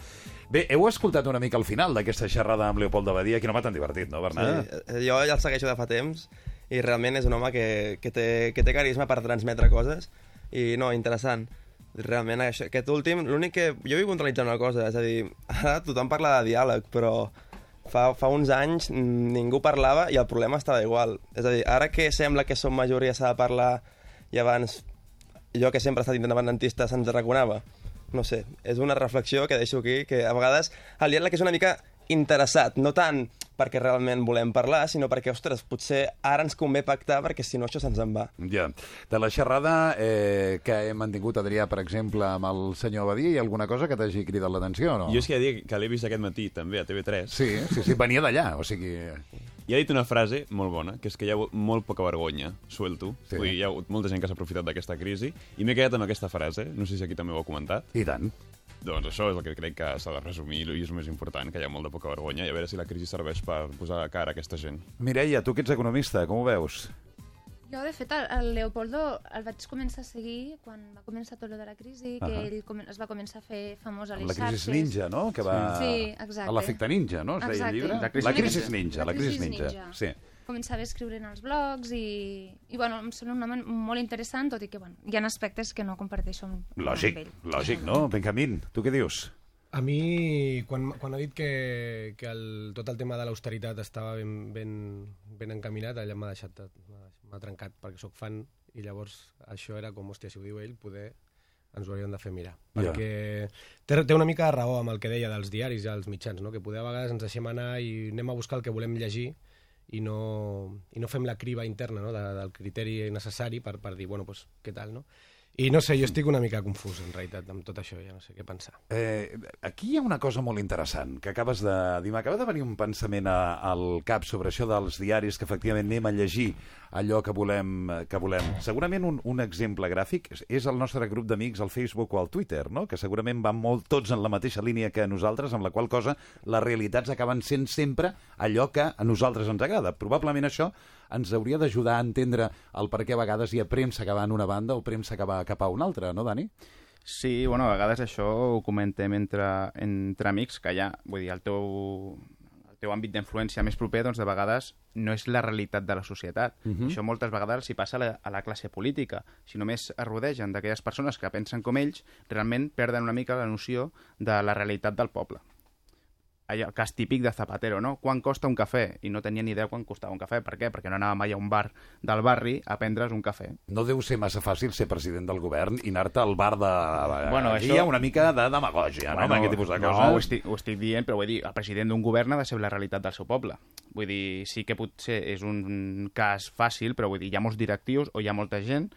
Bé, heu escoltat una mica al final d'aquesta xerrada amb Leopoldo Badia, que no m'ha tan divertit, no, Bernat? Sí, eh, jo ja el segueixo de fa temps i realment és un home que, que, té, que té carisma per transmetre coses i no, interessant. Realment això, aquest últim, l'únic que... Jo vull puntualitzar una cosa, és a dir, ara tothom parla de diàleg, però fa, fa uns anys ningú parlava i el problema estava igual. És a dir, ara que sembla que som majoria s'ha de parlar i abans jo que sempre he estat independentista se'ns arraconava. No sé, és una reflexió que deixo aquí, que a vegades el diàleg és una mica interessat, no tant perquè realment volem parlar, sinó perquè, ostres, potser ara ens convé pactar perquè si no això se'ns en va. Ja. De la xerrada eh, que hem mantingut, Adrià, per exemple, amb el senyor Badia, hi ha alguna cosa que t'hagi cridat l'atenció o no? Jo és que de dir que l'he vist aquest matí també a TV3 Sí, sí, sí, venia d'allà, o sigui... i ha dit una frase molt bona, que és que hi ha hagut molt poca vergonya, suelto. Sí. Sí. Vull dir, hi ha hagut molta gent que s'ha aprofitat d'aquesta crisi i m'he quedat amb aquesta frase, no sé si aquí també ho ha comentat. I tant. Doncs això és el que crec que s'ha de resumir i és el més important, que hi ha molt de poca vergonya i a veure si la crisi serveix per posar a cara a aquesta gent. Mireia, tu que ets economista, com ho veus? Jo, de fet, el, el Leopoldo el vaig començar a seguir quan va començar tot lo de la crisi, que Ahà. ell come- es va començar a fer famós a les la crisi xarxes. ninja, no? Que va... Sí, exacte. A l'efecte ninja, no? Es deia el Exacte. llibre? La La crisi crisi ninja. La la crisi crisi ninja. ninja. Sí. Començava a escriure en els blogs i, i bueno, em sembla un home molt interessant, tot i que bueno, hi ha aspectes que no comparteixo amb, Lògic, amb ell. lògic, no? Benjamín, tu què dius? A mi, quan, quan ha dit que, que el, tot el tema de l'austeritat estava ben, ben, ben encaminat, allà m'ha deixat, m'ha- trencat, perquè sóc fan, i llavors això era com, hòstia, si ho diu ell, poder ens ho hauríem de fer mirar. Perquè té, té una mica de raó amb el que deia dels diaris i els mitjans, no? que poder a vegades ens deixem anar i anem a buscar el que volem llegir i no, i no fem la criba interna no? de, del criteri necessari per, per dir, bueno, pues, què tal, no? I no sé, jo estic una mica confús, en realitat, amb tot això, ja no sé què pensar. Eh, aquí hi ha una cosa molt interessant que acabes de dir. M'acaba de venir un pensament a, al cap sobre això dels diaris, que efectivament anem a llegir allò que volem. Que volem. Segurament un, un exemple gràfic és, el nostre grup d'amics al Facebook o al Twitter, no? que segurament van molt tots en la mateixa línia que nosaltres, amb la qual cosa les realitats acaben sent sempre allò que a nosaltres ens agrada. Probablement això ens hauria d'ajudar a entendre el per què a vegades hi ha premsa que va en una banda o premsa que va cap a una altra, no, Dani? Sí, bueno, a vegades això ho comentem entre, entre amics, que ja, vull dir, el teu, el teu àmbit d'influència més proper, doncs de vegades no és la realitat de la societat. Uh -huh. Això moltes vegades s'hi passa a la, a la classe política. Si només es rodegen d'aquelles persones que pensen com ells, realment perden una mica la noció de la realitat del poble. Allò, el cas típic de Zapatero, no? Quan costa un cafè? I no tenia ni idea quan costava un cafè. Per què? Perquè no anava mai a un bar del barri a prendre's un cafè. No deu ser massa fàcil ser president del govern i anar-te al bar de... Bueno, Aquí això- hi ha una mica de demagògia, no? Amb aquest tipus de no, coses. ho estic, ho estic dient, però vull dir, el president d'un govern ha de ser la realitat del seu poble. Vull dir, sí que potser és un cas fàcil, però vull dir, hi ha molts directius o hi ha molta gent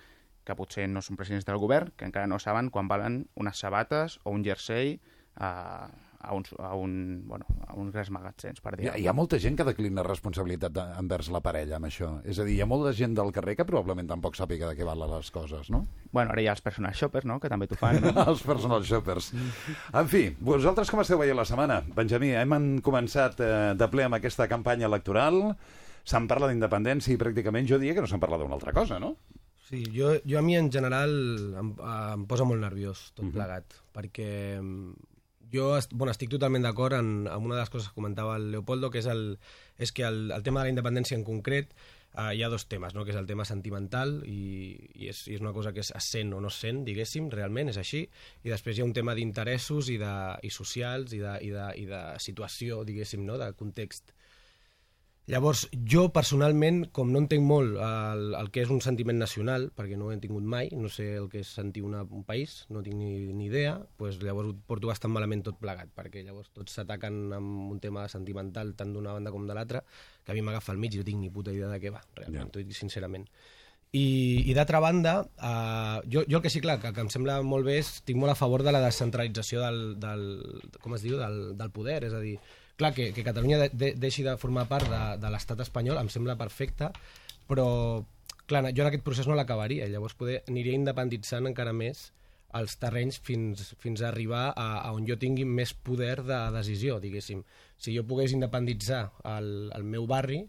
que potser no són presidents del govern, que encara no saben quan valen unes sabates o un jersei a, a, uns, a, un, bueno, a uns grans magatzems, per Hi dir ha, hi ha molta gent que declina responsabilitat de, envers la parella amb això. És a dir, hi ha molta gent del carrer que probablement tampoc sàpiga de què valen les coses, no? Bueno, ara hi ha els personal shoppers, no?, que també t'ho fan. No? Els personal shoppers. En fi, vosaltres com esteu veient la setmana? Benjamí, hem començat eh, de ple amb aquesta campanya electoral, se'n parla d'independència i pràcticament jo diria que no se'n parla d'una altra cosa, no? Sí, jo, jo a mi en general em, em posa molt nerviós tot plegat, perquè mm, jo est, bueno, estic totalment d'acord en, en una de les coses que comentava el Leopoldo, que és, el, és que el, el tema de la independència en concret eh, hi ha dos temes, no? que és el tema sentimental i, i, és, i és una cosa que es sent o no sent, diguéssim, realment és així, i després hi ha un tema d'interessos i, de, i socials i de, i, de, i de situació, diguéssim, no? de context. Llavors, jo personalment, com no entenc molt el, el que és un sentiment nacional, perquè no ho he tingut mai, no sé el que és sentir una, un país, no tinc ni, ni idea, doncs llavors ho porto bastant malament tot plegat, perquè llavors tots s'ataquen amb un tema sentimental tant d'una banda com de l'altra, que a mi m'agafa al mig i no tinc ni puta idea de què va, realment, Ja. t'ho dic sincerament. I, i d'altra banda, eh, jo, jo el que sí, clar, que, que em sembla molt bé és, estic molt a favor de la descentralització del, del com es diu, del, del poder, és a dir, clar, que, que Catalunya de, de, deixi de formar part de, de l'estat espanyol em sembla perfecte, però clar, jo en aquest procés no l'acabaria, llavors poder, aniria independitzant encara més els terrenys fins, fins a arribar a, a on jo tingui més poder de decisió, diguéssim. Si jo pogués independitzar el, el meu barri,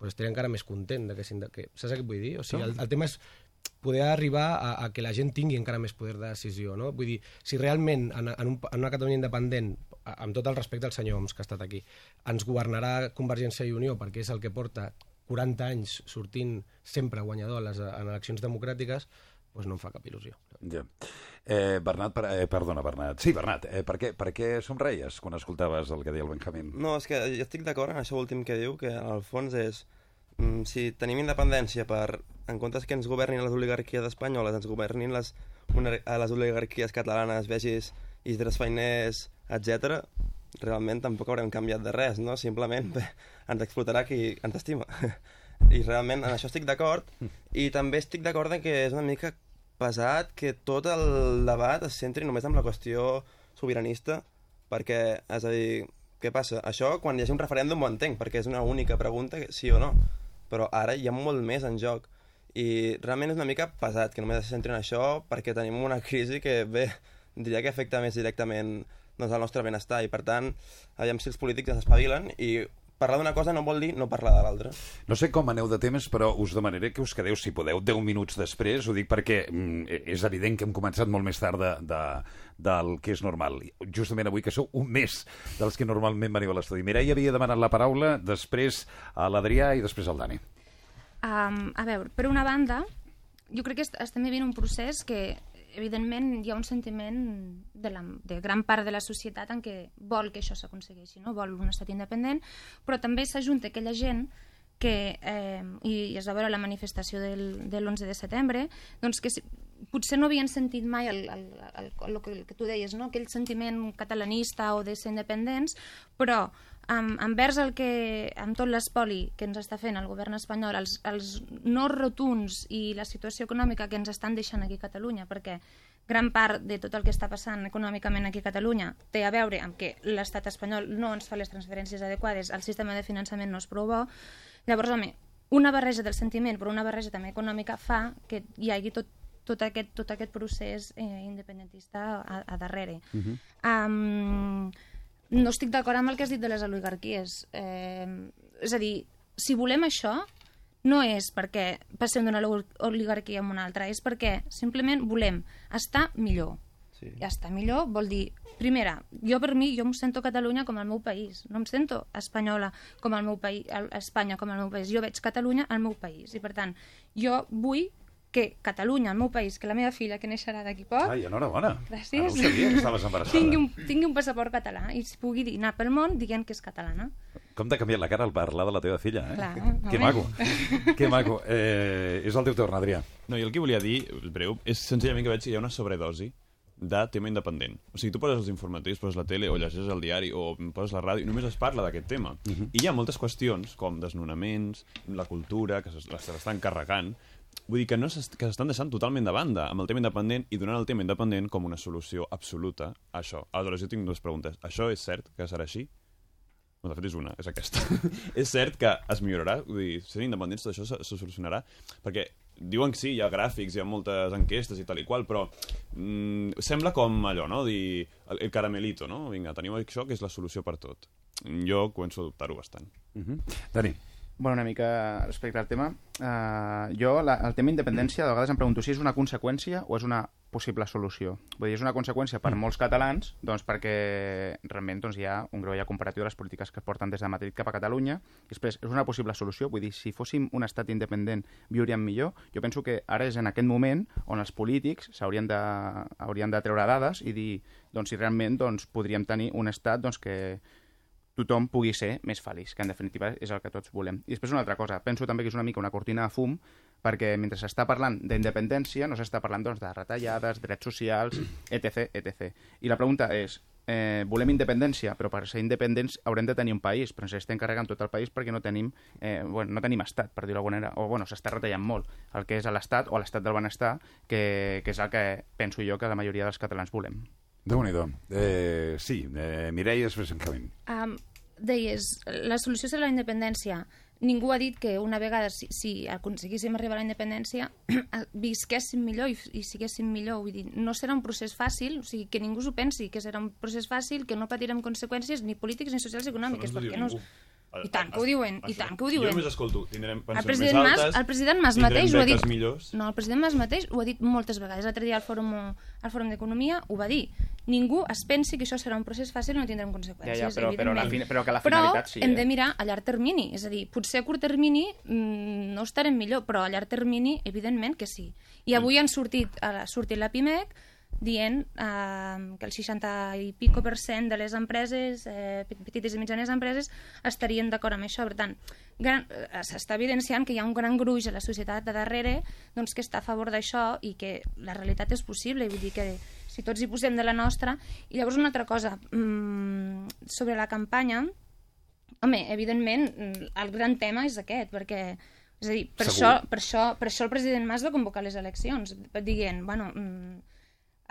doncs estaria encara més content de que, que saps què vull dir? O sigui, el, el tema és poder arribar a, a que la gent tingui encara més poder de decisió, no? Vull dir, si realment en, en, un, en una Catalunya independent, amb tot el respecte al senyor Homs que ha estat aquí, ens governarà Convergència i Unió perquè és el que porta 40 anys sortint sempre guanyador a les, en eleccions democràtiques, doncs no em fa cap il·lusió. Ja. Eh, Bernat, per, eh, perdona, Bernat. Sí, Bernat, eh, per, què, per què somreies quan escoltaves el que deia el Benjamín? No, és que jo estic d'acord en això últim que diu, que al fons és... Mm, si tenim independència per, en comptes que ens governin les oligarquies espanyoles, ens governin les, una, a les oligarquies catalanes, vegis Isidres Feiners, etc. realment tampoc haurem canviat de res, no? Simplement bé, ens explotarà qui ens estima. I realment en això estic d'acord. I també estic d'acord en que és una mica pesat que tot el debat es centri només en la qüestió sobiranista, perquè, és a dir, què passa? Això, quan hi hagi un referèndum ho entenc, perquè és una única pregunta, sí o no. Però ara hi ha molt més en joc. I realment és una mica pesat que només es centri en això, perquè tenim una crisi que, bé, diria que afecta més directament doncs, el nostre benestar. I, per tant, aviam si els polítics es espavilen i parlar d'una cosa no vol dir no parlar de l'altra. No sé com aneu de temps, però us demanaré que us quedeu, si podeu, 10 minuts després. Ho dic perquè mm, és evident que hem començat molt més tard de, de, del que és normal. Justament avui, que sou un mes dels que normalment veniu a l'estudi. Mireia havia demanat la paraula, després a l'Adrià i després al Dani. Um, a veure, per una banda, jo crec que est estem vivint un procés que evidentment hi ha un sentiment de, la, de gran part de la societat en què vol que això s'aconsegueixi, no? vol un estat independent, però també s'ajunta aquella gent que, eh, i, es va veure la manifestació del, de l'11 de setembre, doncs que potser no havien sentit mai el, el, el, el, el, que, el que tu deies, no? aquell sentiment catalanista o de ser independents, però amb, envers el que, amb tot l'espoli que ens està fent el govern espanyol, els, els no rotuns i la situació econòmica que ens estan deixant aquí a Catalunya, perquè gran part de tot el que està passant econòmicament aquí a Catalunya té a veure amb que l'estat espanyol no ens fa les transferències adequades, el sistema de finançament no és prou bo. Llavors, home, una barreja del sentiment, però una barreja també econòmica, fa que hi hagi tot, tot, aquest, tot aquest procés eh, independentista a, a darrere. Uh -huh. um, no estic d'acord amb el que has dit de les oligarquies. Eh, és a dir, si volem això, no és perquè passem d'una oligarquia a una altra, és perquè simplement volem estar millor. Sí. I estar millor vol dir, primera, jo per mi, jo em sento Catalunya com el meu país, no em sento espanyola com el meu país, Espanya com el meu país, jo veig Catalunya al meu país, i per tant, jo vull que Catalunya, el meu país, que la meva filla, que neixerà d'aquí poc... Ai, enhorabona. Gràcies. Ah, no ho sabia, que estaves embarassada. tingui, un, tingui un passaport català i es pugui dir, anar pel món dient que és catalana. Com t'ha canviat la cara al parlar de la teva filla, eh? Clar, que maco, que maco. Eh, és el teu torn, Adrià. No, i el que volia dir, breu, és senzillament que veig que hi ha una sobredosi de tema independent. O sigui, tu poses els informatius, poses la tele o llegeixes el diari o poses la ràdio i només es parla d'aquest tema. Uh -huh. I hi ha moltes qüestions, com desnonaments, la cultura, que s'estan carregant, Vull dir que no s'estan deixant totalment de banda amb el tema independent i donant el tema independent com una solució absoluta a això. Aleshores, jo tinc dues preguntes. Això és cert que serà així? No, de fet és una, és aquesta. és cert que es millorarà? Vull dir, sent independents tot això se, se solucionarà? Perquè diuen que sí, hi ha gràfics, hi ha moltes enquestes i tal i qual, però mm, sembla com allò, no? Dir, el, el caramelito, no? Vinga, teniu això que és la solució per tot. Jo començo a dubtar-ho bastant. Uh -huh. Dani. Bueno, una mica respecte al tema. Uh, jo, la, el tema independència, de vegades em pregunto si és una conseqüència o és una possible solució. Vull dir, és una conseqüència per molts catalans, doncs perquè realment doncs, hi ha un greuge comparatiu de les polítiques que porten des de Madrid cap a Catalunya. I després, és una possible solució? Vull dir, si fóssim un estat independent, viuríem millor? Jo penso que ara és en aquest moment on els polítics s'haurien de, haurien de treure dades i dir doncs, si realment doncs, podríem tenir un estat doncs, que tothom pugui ser més feliç, que en definitiva és el que tots volem. I després una altra cosa, penso també que és una mica una cortina de fum, perquè mentre s'està parlant d'independència no s'està parlant doncs, de retallades, drets socials, etc, etc. I la pregunta és, eh, volem independència, però per ser independents haurem de tenir un país, però ens estem carregant tot el país perquè no tenim, eh, bueno, no tenim estat, per dir-ho d'alguna manera, o bueno, s'està retallant molt el que és l'estat o l'estat del benestar, que, que és el que penso jo que la majoria dels catalans volem déu nhi eh, Sí, eh, Mireia, després en Camín. Um, deies, la solució serà la independència. Ningú ha dit que una vegada, si, si aconseguíssim arribar a la independència, visquéssim millor i, i siguéssim millor. Vull dir, no serà un procés fàcil, o sigui, que ningú s'ho pensi, que serà un procés fàcil, que no patirem conseqüències ni polítiques ni socials ni econòmiques. Això no perquè no, ningú. I tant que ho diuen, i tant que ho diuen. Jo només escolto, tindrem El pensions més president, Mas, altes, el president Mas mateix ho ha dit. millors. No, el president Mas mateix ho ha dit moltes vegades. L'altre dia al Fòrum, al Fòrum d'Economia ho va dir. Ningú es pensi que això serà un procés fàcil i no tindrem conseqüències, Ja, ja, però- però la però que la Però finalitat sí, hem eh? de mirar a llarg termini. És a dir, potser a curt termini mm, no estarem millor, però a llarg termini, evidentment que sí. I avui han sortit, ha sortit la PIMEC dient eh, que el 60 i pico per cent de les empreses, eh, petites i mitjanes empreses, estarien d'acord amb això. Per tant, eh, s'està evidenciant que hi ha un gran gruix a la societat de darrere doncs, que està a favor d'això i que la realitat és possible. Vull dir que si tots hi posem de la nostra... I llavors una altra cosa, mm, sobre la campanya, home, evidentment, mm, el gran tema és aquest, perquè és a dir, per Segur. això, per, això, per això el president Mas va convocar les eleccions, dient, bueno, mm,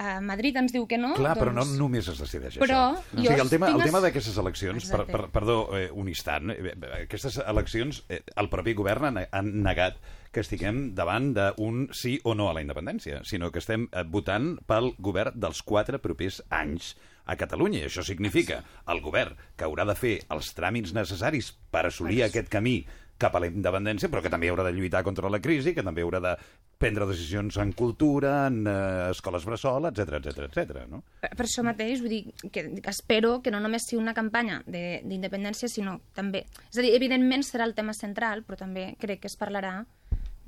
a Madrid ens diu que no, Clar, però no doncs... només es decideix Però això. o sigui, el tema, el tema d'aquestes eleccions, per, per, perdó, eh, un instant, eh, aquestes eleccions, eh, el propi govern ha negat que estiguem davant d'un sí o no a la independència, sinó que estem eh, votant pel govern dels quatre propers anys. a Catalunya. I això significa el govern que haurà de fer els tràmits necessaris per assolir aquest camí cap a la independència, però que també haurà de lluitar contra la crisi, que també haurà de prendre decisions en cultura, en eh, escoles bressol, etc etc etc. no? Per, per això mateix, vull dir, que espero que no només sigui una campanya de- d'independència, sinó també... És a dir, evidentment serà el tema central, però també crec que es parlarà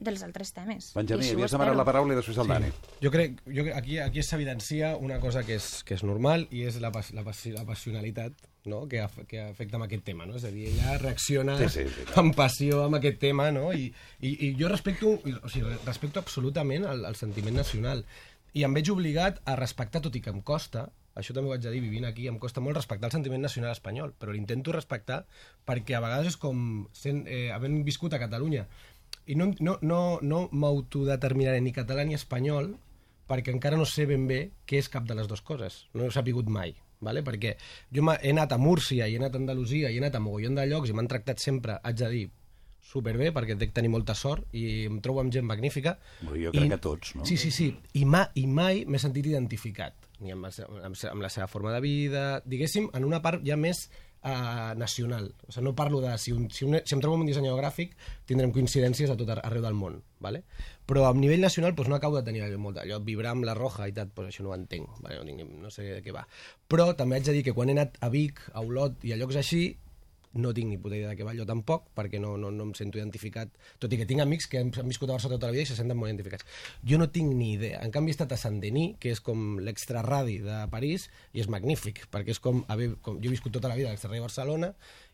dels altres temes. Benjamí, havies demanat espero. la paraula i després el Dani. Jo crec, jo crec aquí, aquí s'evidencia una cosa que és, que és normal i és la, la, la passionalitat no? que, af, que afecta amb aquest tema. No? És a dir, ella reacciona Sí, sí, sí, clar. amb passió amb aquest tema no? I, i, i jo respecto, o sigui, respecto absolutament el, el sentiment nacional i em veig obligat a respectar, tot i que em costa, això també ho haig de dir, vivint aquí, em costa molt respectar el sentiment nacional espanyol, però l'intento respectar perquè a vegades és com sent, eh, havent viscut a Catalunya i no, no, no, no m'autodeterminaré ni català ni espanyol perquè encara no sé ben bé què és cap de les dues coses. No he sapigut mai. Vale? Perquè jo he anat a Múrcia i he anat a Andalusia i he anat a mogollon de llocs i m'han tractat sempre, haig de dir, superbé, perquè dec tenir molta sort i em trobo amb gent magnífica. Bueno, jo crec que tots, no? Sí, sí, sí. I, ma, i mai m'he sentit identificat, ni amb, amb, amb la seva forma de vida, diguéssim, en una part ja més uh, nacional. O sigui, no parlo de... Si, un, si, un, si em trobo amb un dissenyador gràfic, tindrem coincidències a tot ar- arreu del món, ¿vale? però a nivell nacional doncs, no acabo de tenir molt, allò vibrar amb la roja i tal, doncs, això no ho entenc, vale? no, tinc, no sé de què va. Però també haig de dir que quan he anat a Vic, a Olot i a llocs així, no tinc ni puta idea de què va jo tampoc, perquè no, no, no em sento identificat, tot i que tinc amics que han, viscut a Barcelona tota la vida i se senten molt identificats. Jo no tinc ni idea. En canvi, he estat a Saint-Denis, que és com l'extraradi de París, i és magnífic, perquè és com, haver, com jo he viscut tota la vida a l'extraradi de Barcelona,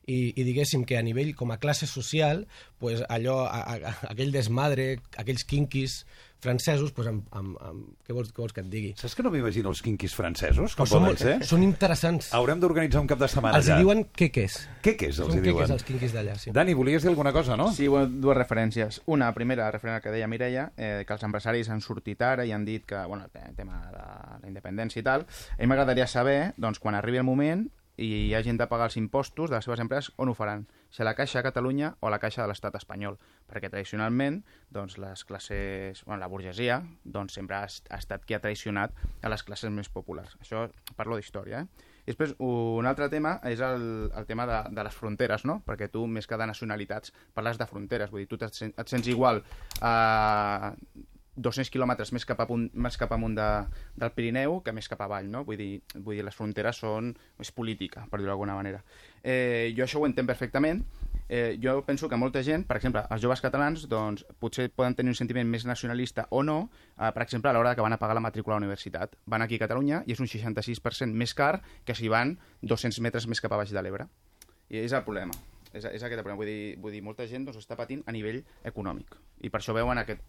i, i diguéssim que a nivell com a classe social pues allò, a, a, aquell desmadre, aquells quinquis francesos, pues amb, amb, amb, què, vols, què vols que et digui? Saps que no m'imagino els quinquis francesos, com són, molt, ser? són interessants. Haurem d'organitzar un cap de setmana Els allà. diuen queques. Què que és, els Són hi diuen? queques els quinquis d'allà, sí. Dani, volies dir alguna cosa, no? Sí, dues referències. Una, primera, referent al que deia Mireia, eh, que els empresaris han sortit ara i han dit que, bueno, el tema de la independència i tal, a mi m'agradaria saber, doncs, quan arribi el moment i hi hagin de pagar els impostos de les seves empreses, on ho faran? A la Caixa de Catalunya o la Caixa de l'Estat espanyol? Perquè tradicionalment, doncs, les classes, bueno, la burgesia, doncs, sempre ha, ha estat qui ha traicionat a les classes més populars. Això parlo d'història, eh? I després, un altre tema és el, el tema de, de les fronteres, no? Perquè tu, més que de nacionalitats, parles de fronteres. Vull dir, tu et, et sents igual a 200 quilòmetres més cap, amunt, més cap amunt de, del Pirineu que més cap avall, no? Vull dir, vull dir les fronteres són... és política, per dir-ho d'alguna manera. Eh, jo això ho entenc perfectament. Eh, jo penso que molta gent, per exemple, els joves catalans, doncs, potser poden tenir un sentiment més nacionalista o no, eh, per exemple, a l'hora que van a pagar la matrícula a la universitat. Van aquí a Catalunya i és un 66% més car que si van 200 metres més cap a baix de l'Ebre. I és el problema. És, és aquest el problema. Vull dir, vull dir, molta gent doncs, està patint a nivell econòmic. I per això veuen aquest,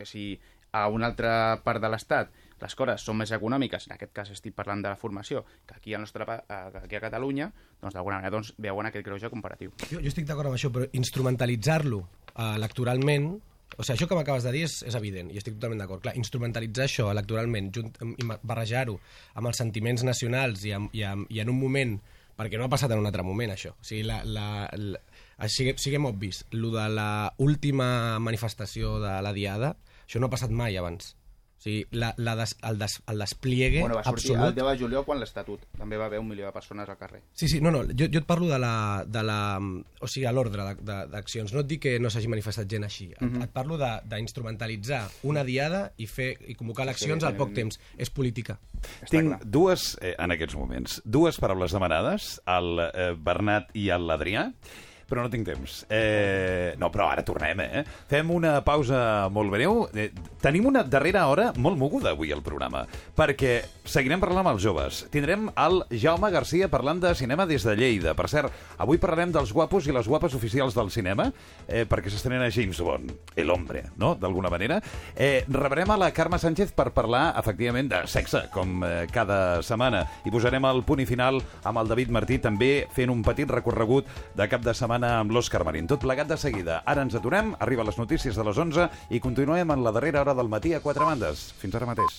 que si a una altra part de l'Estat les coses són més econòmiques, en aquest cas estic parlant de la formació, que aquí, al nostre, eh, aquí a Catalunya, doncs d'alguna manera doncs, veuen aquest greuge comparatiu. Jo, jo estic d'acord amb això, però instrumentalitzar-lo uh, electoralment o sigui, això que m'acabes de dir és, és evident, i estic totalment d'acord. Clar, instrumentalitzar això electoralment junt, i barrejar-ho amb els sentiments nacionals i, amb, i, amb, i en un moment perquè no ha passat en un altre moment, això. O sigui, la, la, la, siguem, siguem obvis, lo de la última manifestació de la Diada, això no ha passat mai abans. O sigui, la, la des, el, des, el despliegue Bueno, va sortir absolut... el 10 de juliol quan l'Estatut. També va haver un milió de persones al carrer. Sí, sí, no, no, jo, jo et parlo de la, de la o sigui, a l'ordre d'accions. No et dic que no s'hagi manifestat gent així. Et, et parlo de- d'instrumentalitzar una diada i fer i convocar eleccions al poc temps. És política. Tinc clar. dues, eh, en aquests moments, dues paraules demanades, al eh, Bernat i a l'Adrià, però no tinc temps. Eh, no, però ara tornem, eh? Fem una pausa molt breu. Eh, tenim una darrera hora molt moguda avui al programa, perquè seguirem parlant amb els joves. Tindrem el Jaume Garcia parlant de cinema des de Lleida. Per cert, avui parlarem dels guapos i les guapes oficials del cinema, eh, perquè s'estrena James Bond, el hombre, no?, d'alguna manera. Eh, rebrem a la Carme Sánchez per parlar, efectivament, de sexe, com eh, cada setmana. I posarem el punt i final amb el David Martí, també fent un petit recorregut de cap de setmana amb l'Òscar Marín. Tot plegat de seguida. Ara ens aturem, arriben les notícies de les 11 i continuem en la darrera hora del matí a quatre bandes. Fins ara mateix.